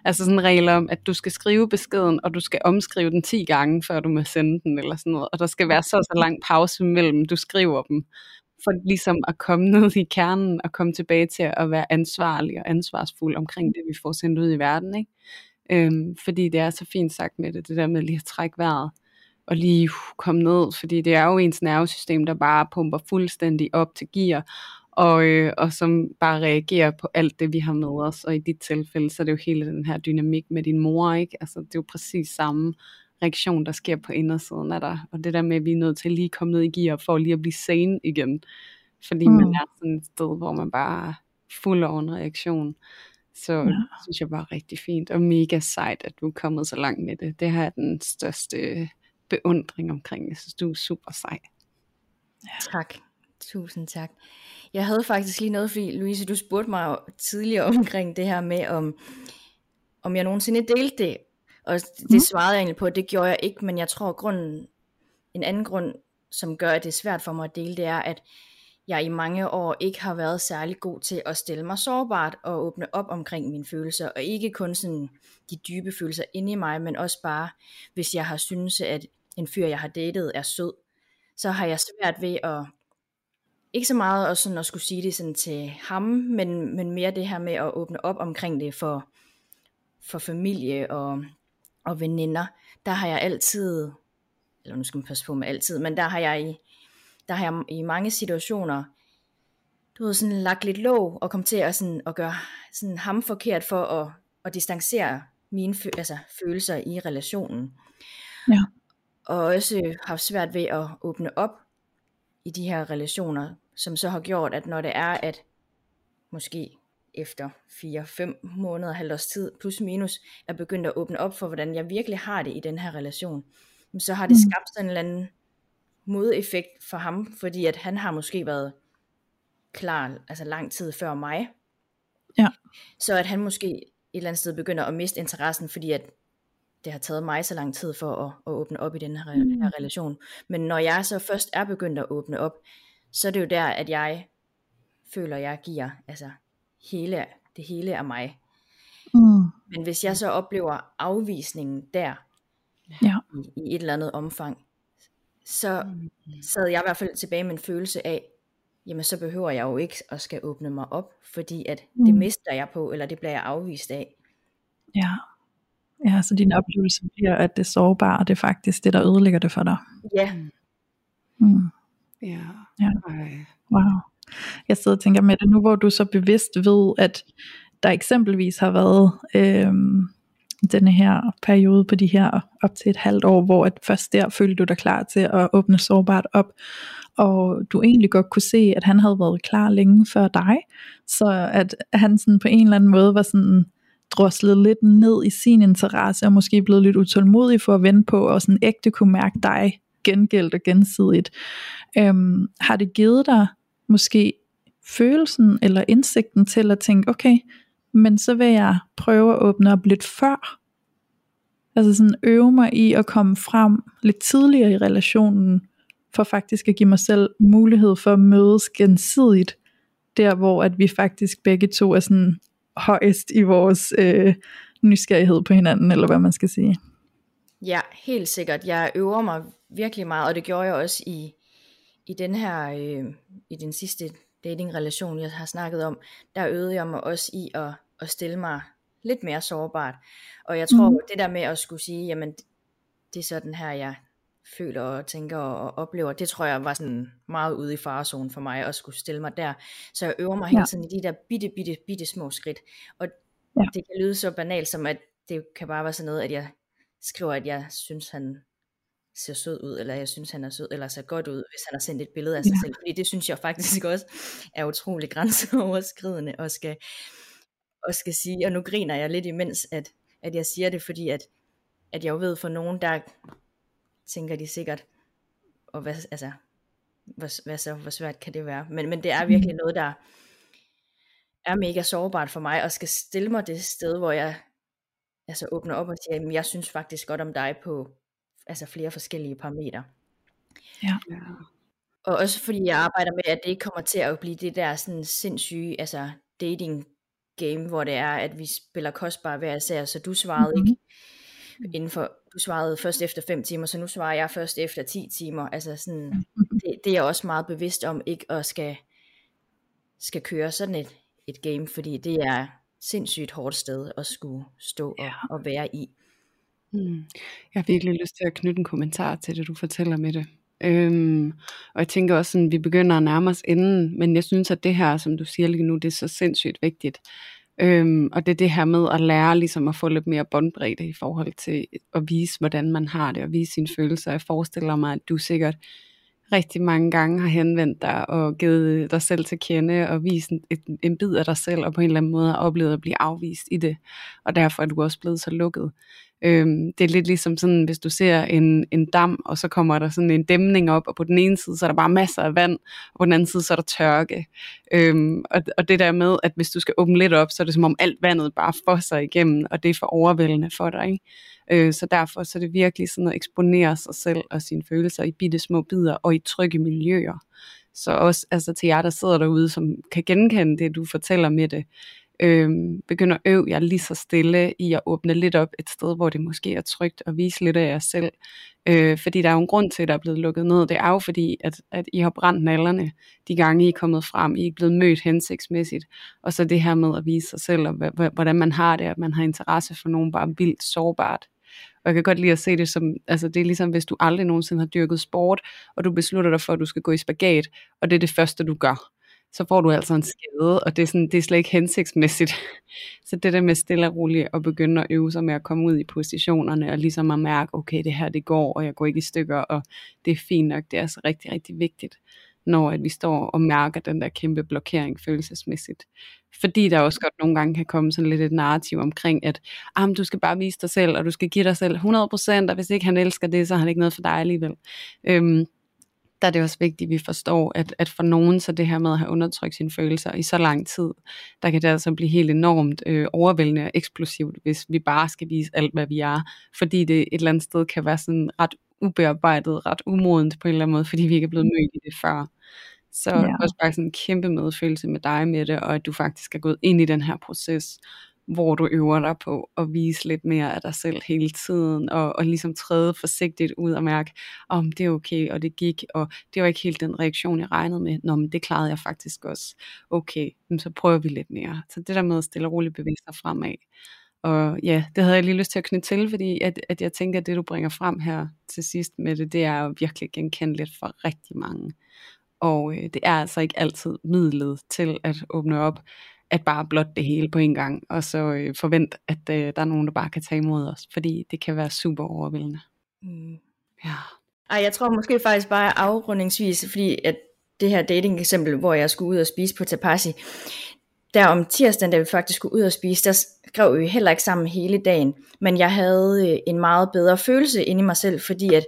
Altså sådan en regel om, at du skal skrive beskeden, og du skal omskrive den 10 gange, før du må sende den, eller sådan noget. Og der skal være så så lang pause mellem, du skriver dem, for ligesom at komme ned i kernen og komme tilbage til at være ansvarlig og ansvarsfuld omkring det, vi får sendt ud i verden. Ikke? Øhm, fordi det er så fint sagt med det, det der med lige at trække vejret og lige uh, komme ned, fordi det er jo ens nervesystem, der bare pumper fuldstændig op til gear, og, øh, og som bare reagerer på alt det, vi har med os. Og i dit tilfælde, så er det jo hele den her dynamik med din mor, ikke? Altså, det er jo præcis samme reaktion, der sker på indersiden af dig. Og det der med, at vi er nødt til at lige komme ned i gear, for lige at blive sane igen. Fordi mm. man er sådan et sted, hvor man bare er fuld af en reaktion. Så ja. det synes jeg bare rigtig fint, og mega sejt, at du er kommet så langt med det. Det har jeg den største beundring omkring. Jeg synes, du er super sej. Ja. Tak. Tusind tak. Jeg havde faktisk lige noget, fordi Louise, du spurgte mig tidligere omkring det her med, om, om jeg nogensinde delte det. Og det mm. svarede jeg egentlig på, det gjorde jeg ikke, men jeg tror, grunden, en anden grund, som gør, at det er svært for mig at dele, det er, at jeg i mange år ikke har været særlig god til at stille mig sårbart og åbne op omkring mine følelser, og ikke kun sådan de dybe følelser inde i mig, men også bare, hvis jeg har synes, at en fyr, jeg har datet, er sød, så har jeg svært ved at, ikke så meget at, sådan at skulle sige det sådan til ham, men, men mere det her med at åbne op omkring det for, for familie og, og veninder. Der har jeg altid, eller nu skal man passe på med altid, men der har jeg i der har jeg i mange situationer, du ved, sådan lagt lidt låg og kom til at, sådan, at gøre sådan ham forkert for at, at distancere mine altså, følelser i relationen. Ja. Og også haft svært ved at åbne op i de her relationer, som så har gjort, at når det er, at måske efter 4-5 måneder, halvt års tid, plus minus, er begyndt at åbne op for, hvordan jeg virkelig har det i den her relation, så har det mm. skabt sådan en eller anden modeffekt for ham, fordi at han har måske været klar altså lang tid før mig. Ja. Så at han måske et eller andet sted begynder at miste interessen, fordi at det har taget mig så lang tid for at, at åbne op i den her, mm. her relation. Men når jeg så først er begyndt at åbne op, så er det jo der, at jeg føler, jeg giver altså hele, det hele af mig. Mm. Men hvis jeg så oplever afvisningen der, ja. i, i et eller andet omfang, så mm. sad jeg i hvert fald tilbage med en følelse af, jamen så behøver jeg jo ikke at skal åbne mig op, fordi at mm. det mister jeg på, eller det bliver jeg afvist af. Ja. Ja, så din oplevelse bliver, at det sårbare, det er faktisk det, der ødelægger det for dig. Ja. Mm. Ja. ja. Wow. Jeg sidder og tænker med det nu, hvor du så bevidst ved, at der eksempelvis har været øhm, denne her periode på de her op til et halvt år, hvor at først der følte du dig klar til at åbne sårbart op, og du egentlig godt kunne se, at han havde været klar længe før dig, så at han sådan på en eller anden måde var sådan droslet lidt ned i sin interesse, og måske blevet lidt utålmodig for at vente på, og sådan ægte kunne mærke dig gengældt og gensidigt. Øhm, har det givet dig måske følelsen eller indsigten til at tænke, okay, men så vil jeg prøve at åbne op lidt før. Altså sådan øve mig i at komme frem lidt tidligere i relationen, for faktisk at give mig selv mulighed for at mødes gensidigt, der hvor at vi faktisk begge to er sådan højst i vores øh, nysgerrighed på hinanden, eller hvad man skal sige. Ja, helt sikkert. Jeg øver mig virkelig meget, og det gjorde jeg også i, i den her, øh, i den sidste datingrelation, jeg har snakket om, der øvede jeg mig også i at at stille mig lidt mere sårbart. Og jeg tror, mm. det der med at skulle sige, jamen det er sådan her, jeg føler og tænker og oplever, det tror jeg var sådan meget ude i farezonen for mig at skulle stille mig der. Så jeg øver mig hele tiden i de der bitte, bitte, bitte små skridt. Og ja. det kan lyde så banalt som, at det kan bare være sådan noget, at jeg skriver, at jeg synes, han ser sød ud, eller jeg synes, han er sød, eller ser godt ud, hvis han har sendt et billede af sig ja. selv. Fordi det synes jeg faktisk også er utrolig grænseoverskridende, og skal og skal sige, og nu griner jeg lidt imens, at, at jeg siger det, fordi at, at jeg jo ved for nogen, der tænker de sikkert, og hvad, altså, hvad, hvad så, hvor svært kan det være? Men, men det er virkelig mm. noget, der er mega sårbart for mig, og skal stille mig det sted, hvor jeg altså åbner op og siger, at jeg synes faktisk godt om dig på altså flere forskellige parametre. Ja. Og også fordi jeg arbejder med, at det ikke kommer til at blive det der sådan sindssyge, altså dating game, hvor det er, at vi spiller kostbare hver især, så du svarede mm-hmm. ikke inden for, du svarede først efter 5 timer, så nu svarer jeg først efter 10 timer. Altså sådan, det, det er jeg også meget bevidst om, ikke at skal, skal køre sådan et, et game, fordi det er sindssygt hårdt sted at skulle stå ja. og, og være i. Mm. Jeg har virkelig lyst til at knytte en kommentar til det, du fortæller med det. Øhm, og jeg tænker også, at vi begynder at nærme os inden, men jeg synes, at det her, som du siger lige nu, det er så sindssygt vigtigt. Øhm, og det er det her med at lære ligesom at få lidt mere båndbredde i forhold til at vise, hvordan man har det, og vise sine følelser. Jeg forestiller mig, at du sikkert rigtig mange gange har henvendt dig og givet dig selv til kende og vist en, en, en bid af dig selv, og på en eller anden måde har oplevet at blive afvist i det. Og derfor er du også blevet så lukket. Øhm, det er lidt ligesom sådan, hvis du ser en, en dam, og så kommer der sådan en dæmning op, og på den ene side, så er der bare masser af vand, og på den anden side, så er der tørke. Øhm, og, og det der med, at hvis du skal åbne lidt op, så er det som om alt vandet bare fosser igennem, og det er for overvældende for dig. Ikke? Øh, så derfor så er det virkelig sådan at eksponere sig selv og sine følelser i bitte små bidder, og i trygge miljøer. Så også altså til jer, der sidder derude, som kan genkende det, du fortæller med det, øh, begynde at øve jer lige så stille i at åbne lidt op et sted, hvor det måske er trygt at vise lidt af jer selv. Øh, fordi der er jo en grund til, at der er blevet lukket ned. Det er jo fordi, at, at I har brændt nallerne de gange, I er kommet frem. I er ikke blevet mødt hensigtsmæssigt. Og så det her med at vise sig selv, og hvordan man har det, at man har interesse for nogen bare vildt sårbart. Og jeg kan godt lide at se det som, altså det er ligesom hvis du aldrig nogensinde har dyrket sport, og du beslutter dig for, at du skal gå i spagat, og det er det første, du gør så får du altså en skade, og det er, sådan, det er slet ikke hensigtsmæssigt. Så det der med stille og roligt at begynde at øve sig med at komme ud i positionerne, og ligesom at mærke, okay, det her det går, og jeg går ikke i stykker, og det er fint nok, det er altså rigtig, rigtig vigtigt, når at vi står og mærker den der kæmpe blokering følelsesmæssigt. Fordi der også godt nogle gange kan komme sådan lidt et narrativ omkring, at ah, du skal bare vise dig selv, og du skal give dig selv 100%, og hvis ikke han elsker det, så har han ikke noget for dig alligevel. Øhm, der er det også vigtigt, at vi forstår, at, at for nogen, så det her med at have undertrykt sine følelser i så lang tid, der kan det altså blive helt enormt øh, overvældende og eksplosivt, hvis vi bare skal vise alt, hvad vi er, fordi det et eller andet sted kan være sådan ret ubearbejdet, ret umodent på en eller anden måde, fordi vi ikke er blevet mødt i det før. Så ja. også bare sådan en kæmpe medfølelse med dig med det, og at du faktisk er gået ind i den her proces, hvor du øver dig på at vise lidt mere af dig selv hele tiden, og, og ligesom træde forsigtigt ud og mærke, om oh, det er okay, og det gik, og det var ikke helt den reaktion, jeg regnede med, nå, men det klarede jeg faktisk også, okay, så prøver vi lidt mere. Så det der med at stille og roligt bevæge sig fremad, og ja, det havde jeg lige lyst til at knytte til, fordi at, at jeg tænker, at det du bringer frem her til sidst med det, det er jo virkelig genkendeligt for rigtig mange. Og øh, det er altså ikke altid midlet til at åbne op at bare blot det hele på en gang, og så øh, forvent, at øh, der er nogen, der bare kan tage imod os, fordi det kan være super overvældende. Mm. Ja. Ej, jeg tror måske faktisk bare afrundingsvis, fordi at det her dating eksempel, hvor jeg skulle ud og spise på Tapasi, der om tirsdagen, da vi faktisk skulle ud og spise, der skrev vi heller ikke sammen hele dagen, men jeg havde øh, en meget bedre følelse inde i mig selv, fordi at,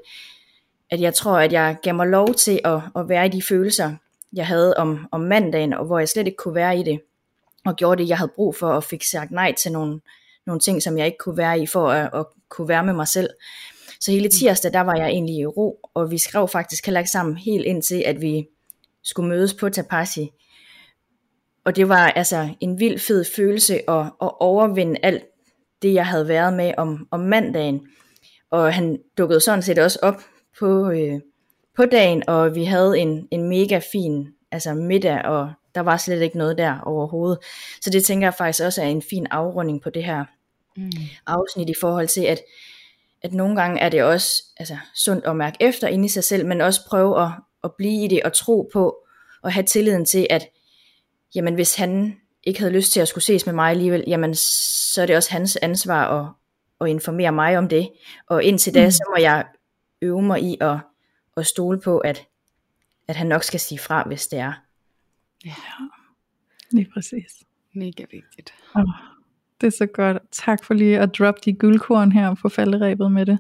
at jeg tror, at jeg gav mig lov til at, at være i de følelser, jeg havde om, om mandagen, og hvor jeg slet ikke kunne være i det og gjorde det, jeg havde brug for, og fik sagt nej til nogle, nogle ting, som jeg ikke kunne være i, for at, at kunne være med mig selv. Så hele tirsdag, der var jeg egentlig i ro, og vi skrev faktisk heller ikke sammen helt indtil, at vi skulle mødes på Tapasi. Og det var altså en vild fed følelse at, at overvinde alt det, jeg havde været med om, om mandagen. Og han dukkede sådan set også op på, øh, på dagen, og vi havde en, en mega fin altså middag, og der var slet ikke noget der overhovedet. Så det tænker jeg faktisk også er en fin afrunding på det her mm. afsnit i forhold til, at, at nogle gange er det også altså, sundt at mærke efter inde i sig selv, men også prøve at, at blive i det og tro på, og have tilliden til, at jamen, hvis han ikke havde lyst til at skulle ses med mig alligevel, jamen så er det også hans ansvar at, at informere mig om det. Og indtil da, mm. så må jeg øve mig i at, at stole på, at, at han nok skal sige fra, hvis det er. Ja, lige præcis. Mega vigtigt. Oh, det er så godt. Tak for lige at droppe de guldkorn her på falderæbet med det.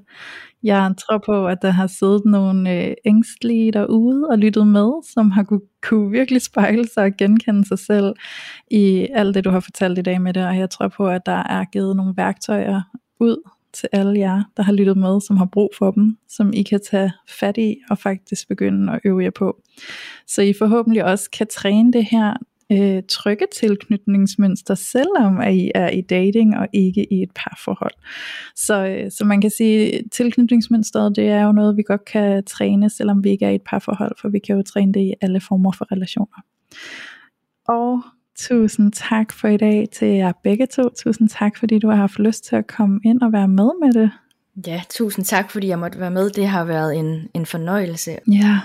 Jeg tror på, at der har siddet nogle øh, ængstlige derude og lyttet med, som har kunne, kunne virkelig spejle sig og genkende sig selv i alt det, du har fortalt i dag med det. Og jeg tror på, at der er givet nogle værktøjer ud til alle jer, der har lyttet med, som har brug for dem, som I kan tage fat i og faktisk begynde at øve jer på. Så I forhåbentlig også kan træne det her øh, trygge tilknytningsmønster, selvom at I er i dating og ikke i et parforhold. Så, øh, så man kan sige, tilknytningsmønstret, det er jo noget, vi godt kan træne, selvom vi ikke er i et parforhold, for vi kan jo træne det i alle former for relationer. Og tusind tak for i dag til jer begge to. Tusind tak, fordi du har haft lyst til at komme ind og være med med det. Ja, tusind tak, fordi jeg måtte være med. Det har været en, en fornøjelse. Ja,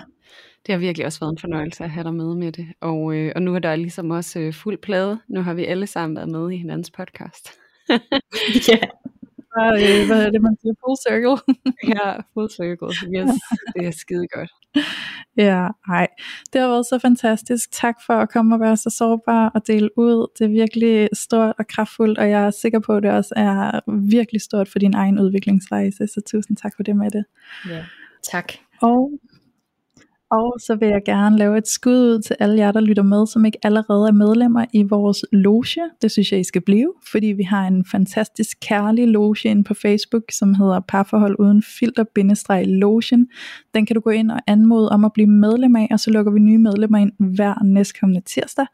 Det har virkelig også været en fornøjelse at have dig med med det. Og, øh, og nu er der ligesom også øh, fuld plade. Nu har vi alle sammen været med i hinandens podcast. ja. Og, øh, hvad er det, man siger? Full circle. ja, full circle. Yes, det er skide godt. Ja, nej. Det har været så fantastisk. Tak for at komme og være så sårbar og dele ud. Det er virkelig stort og kraftfuldt, og jeg er sikker på, at det også er virkelig stort for din egen udviklingsrejse. Så tusind tak for det med det. ja. Tak. Og, og så vil jeg gerne lave et skud ud til alle jer, der lytter med, som ikke allerede er medlemmer i vores loge. Det synes jeg, I skal blive, fordi vi har en fantastisk kærlig loge inde på Facebook, som hedder Parforhold uden filter-logen. Den kan du gå ind og anmode om at blive medlem af, og så lukker vi nye medlemmer ind hver næstkommende tirsdag.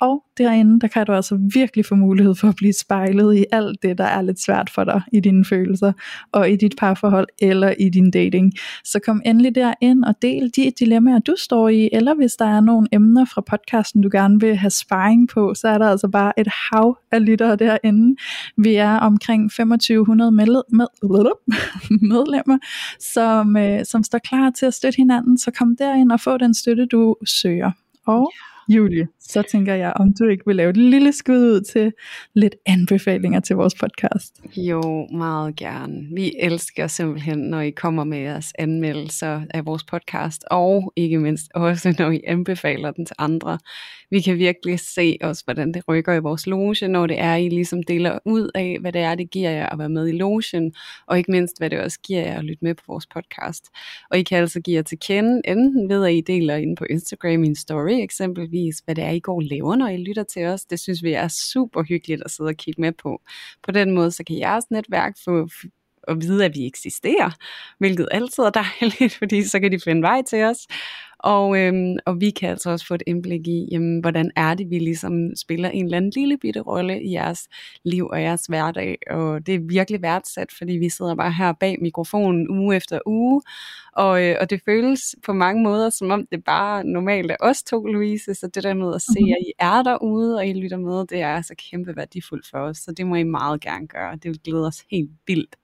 Og derinde, der kan du altså virkelig få mulighed for at blive spejlet i alt det, der er lidt svært for dig i dine følelser, og i dit parforhold, eller i din dating. Så kom endelig derind og del de dilemmaer, du står i, eller hvis der er nogle emner fra podcasten, du gerne vil have sparring på, så er der altså bare et hav af lyttere derinde. Vi er omkring 2500 med, med, medlemmer, som, øh, som står klar til at støtte hinanden, så kom derind og få den støtte, du søger. Og Julie, så tænker jeg, om du ikke vil lave et lille skud ud til lidt anbefalinger til vores podcast. Jo, meget gerne. Vi elsker simpelthen, når I kommer med jeres anmeldelser af vores podcast, og ikke mindst også, når I anbefaler den til andre. Vi kan virkelig se os, hvordan det rykker i vores loge, når det er, I ligesom deler ud af, hvad det er, det giver jer at være med i logen, og ikke mindst, hvad det også giver jer at lytte med på vores podcast. Og I kan altså give jer til kende, enten ved, at I deler ind på Instagram i en story eksempelvis, hvad det er, I går og laver, når I lytter til os. Det synes vi er super hyggeligt at sidde og kigge med på. På den måde, så kan jeres netværk få at vide, at vi eksisterer, hvilket altid er dejligt, fordi så kan de finde vej til os. Og, øhm, og vi kan altså også få et indblik i, jamen, hvordan er det, vi ligesom spiller en eller anden lille bitte rolle i jeres liv og jeres hverdag. Og det er virkelig værdsat, fordi vi sidder bare her bag mikrofonen uge efter uge, og, øh, og det føles på mange måder, som om det bare normalt er os to, Louise, så det der med at se, at I er derude, og I lytter med, det er altså kæmpe værdifuldt for os, så det må I meget gerne gøre, det vil glæde os helt vildt.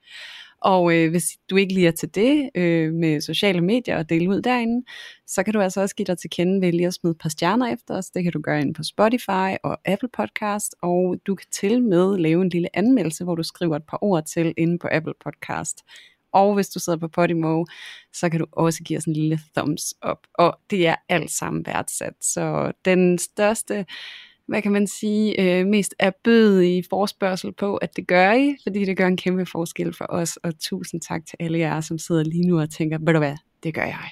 Og øh, hvis du ikke lige er til det øh, med sociale medier og dele ud derinde, så kan du altså også give dig til kende ved lige at smide et par stjerner efter os. Det kan du gøre ind på Spotify og Apple Podcast, og du kan til med lave en lille anmeldelse, hvor du skriver et par ord til inde på Apple Podcast. Og hvis du sidder på Podimo, så kan du også give os en lille thumbs up. Og det er alt sammen værdsat. Så den største hvad kan man sige, øh, mest er bød i forspørgsel på, at det gør I, fordi det gør en kæmpe forskel for os, og tusind tak til alle jer, som sidder lige nu og tænker, ved du hvad, det gør jeg.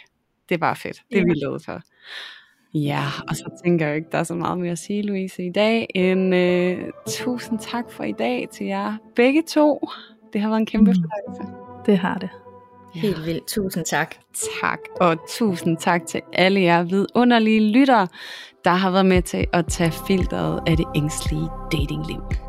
Det er bare fedt. Det er vi lovet for. Ja, og så tænker jeg ikke, der er så meget mere at sige, Louise, i dag, end øh, tusind tak for i dag til jer begge to. Det har været en kæmpe fornøjelse. Det har det. Helt vildt. Tusind tak. Tak, og tusind tak til alle jer vidunderlige lyttere, der har været med til at tage filteret af det ængstlige datingliv.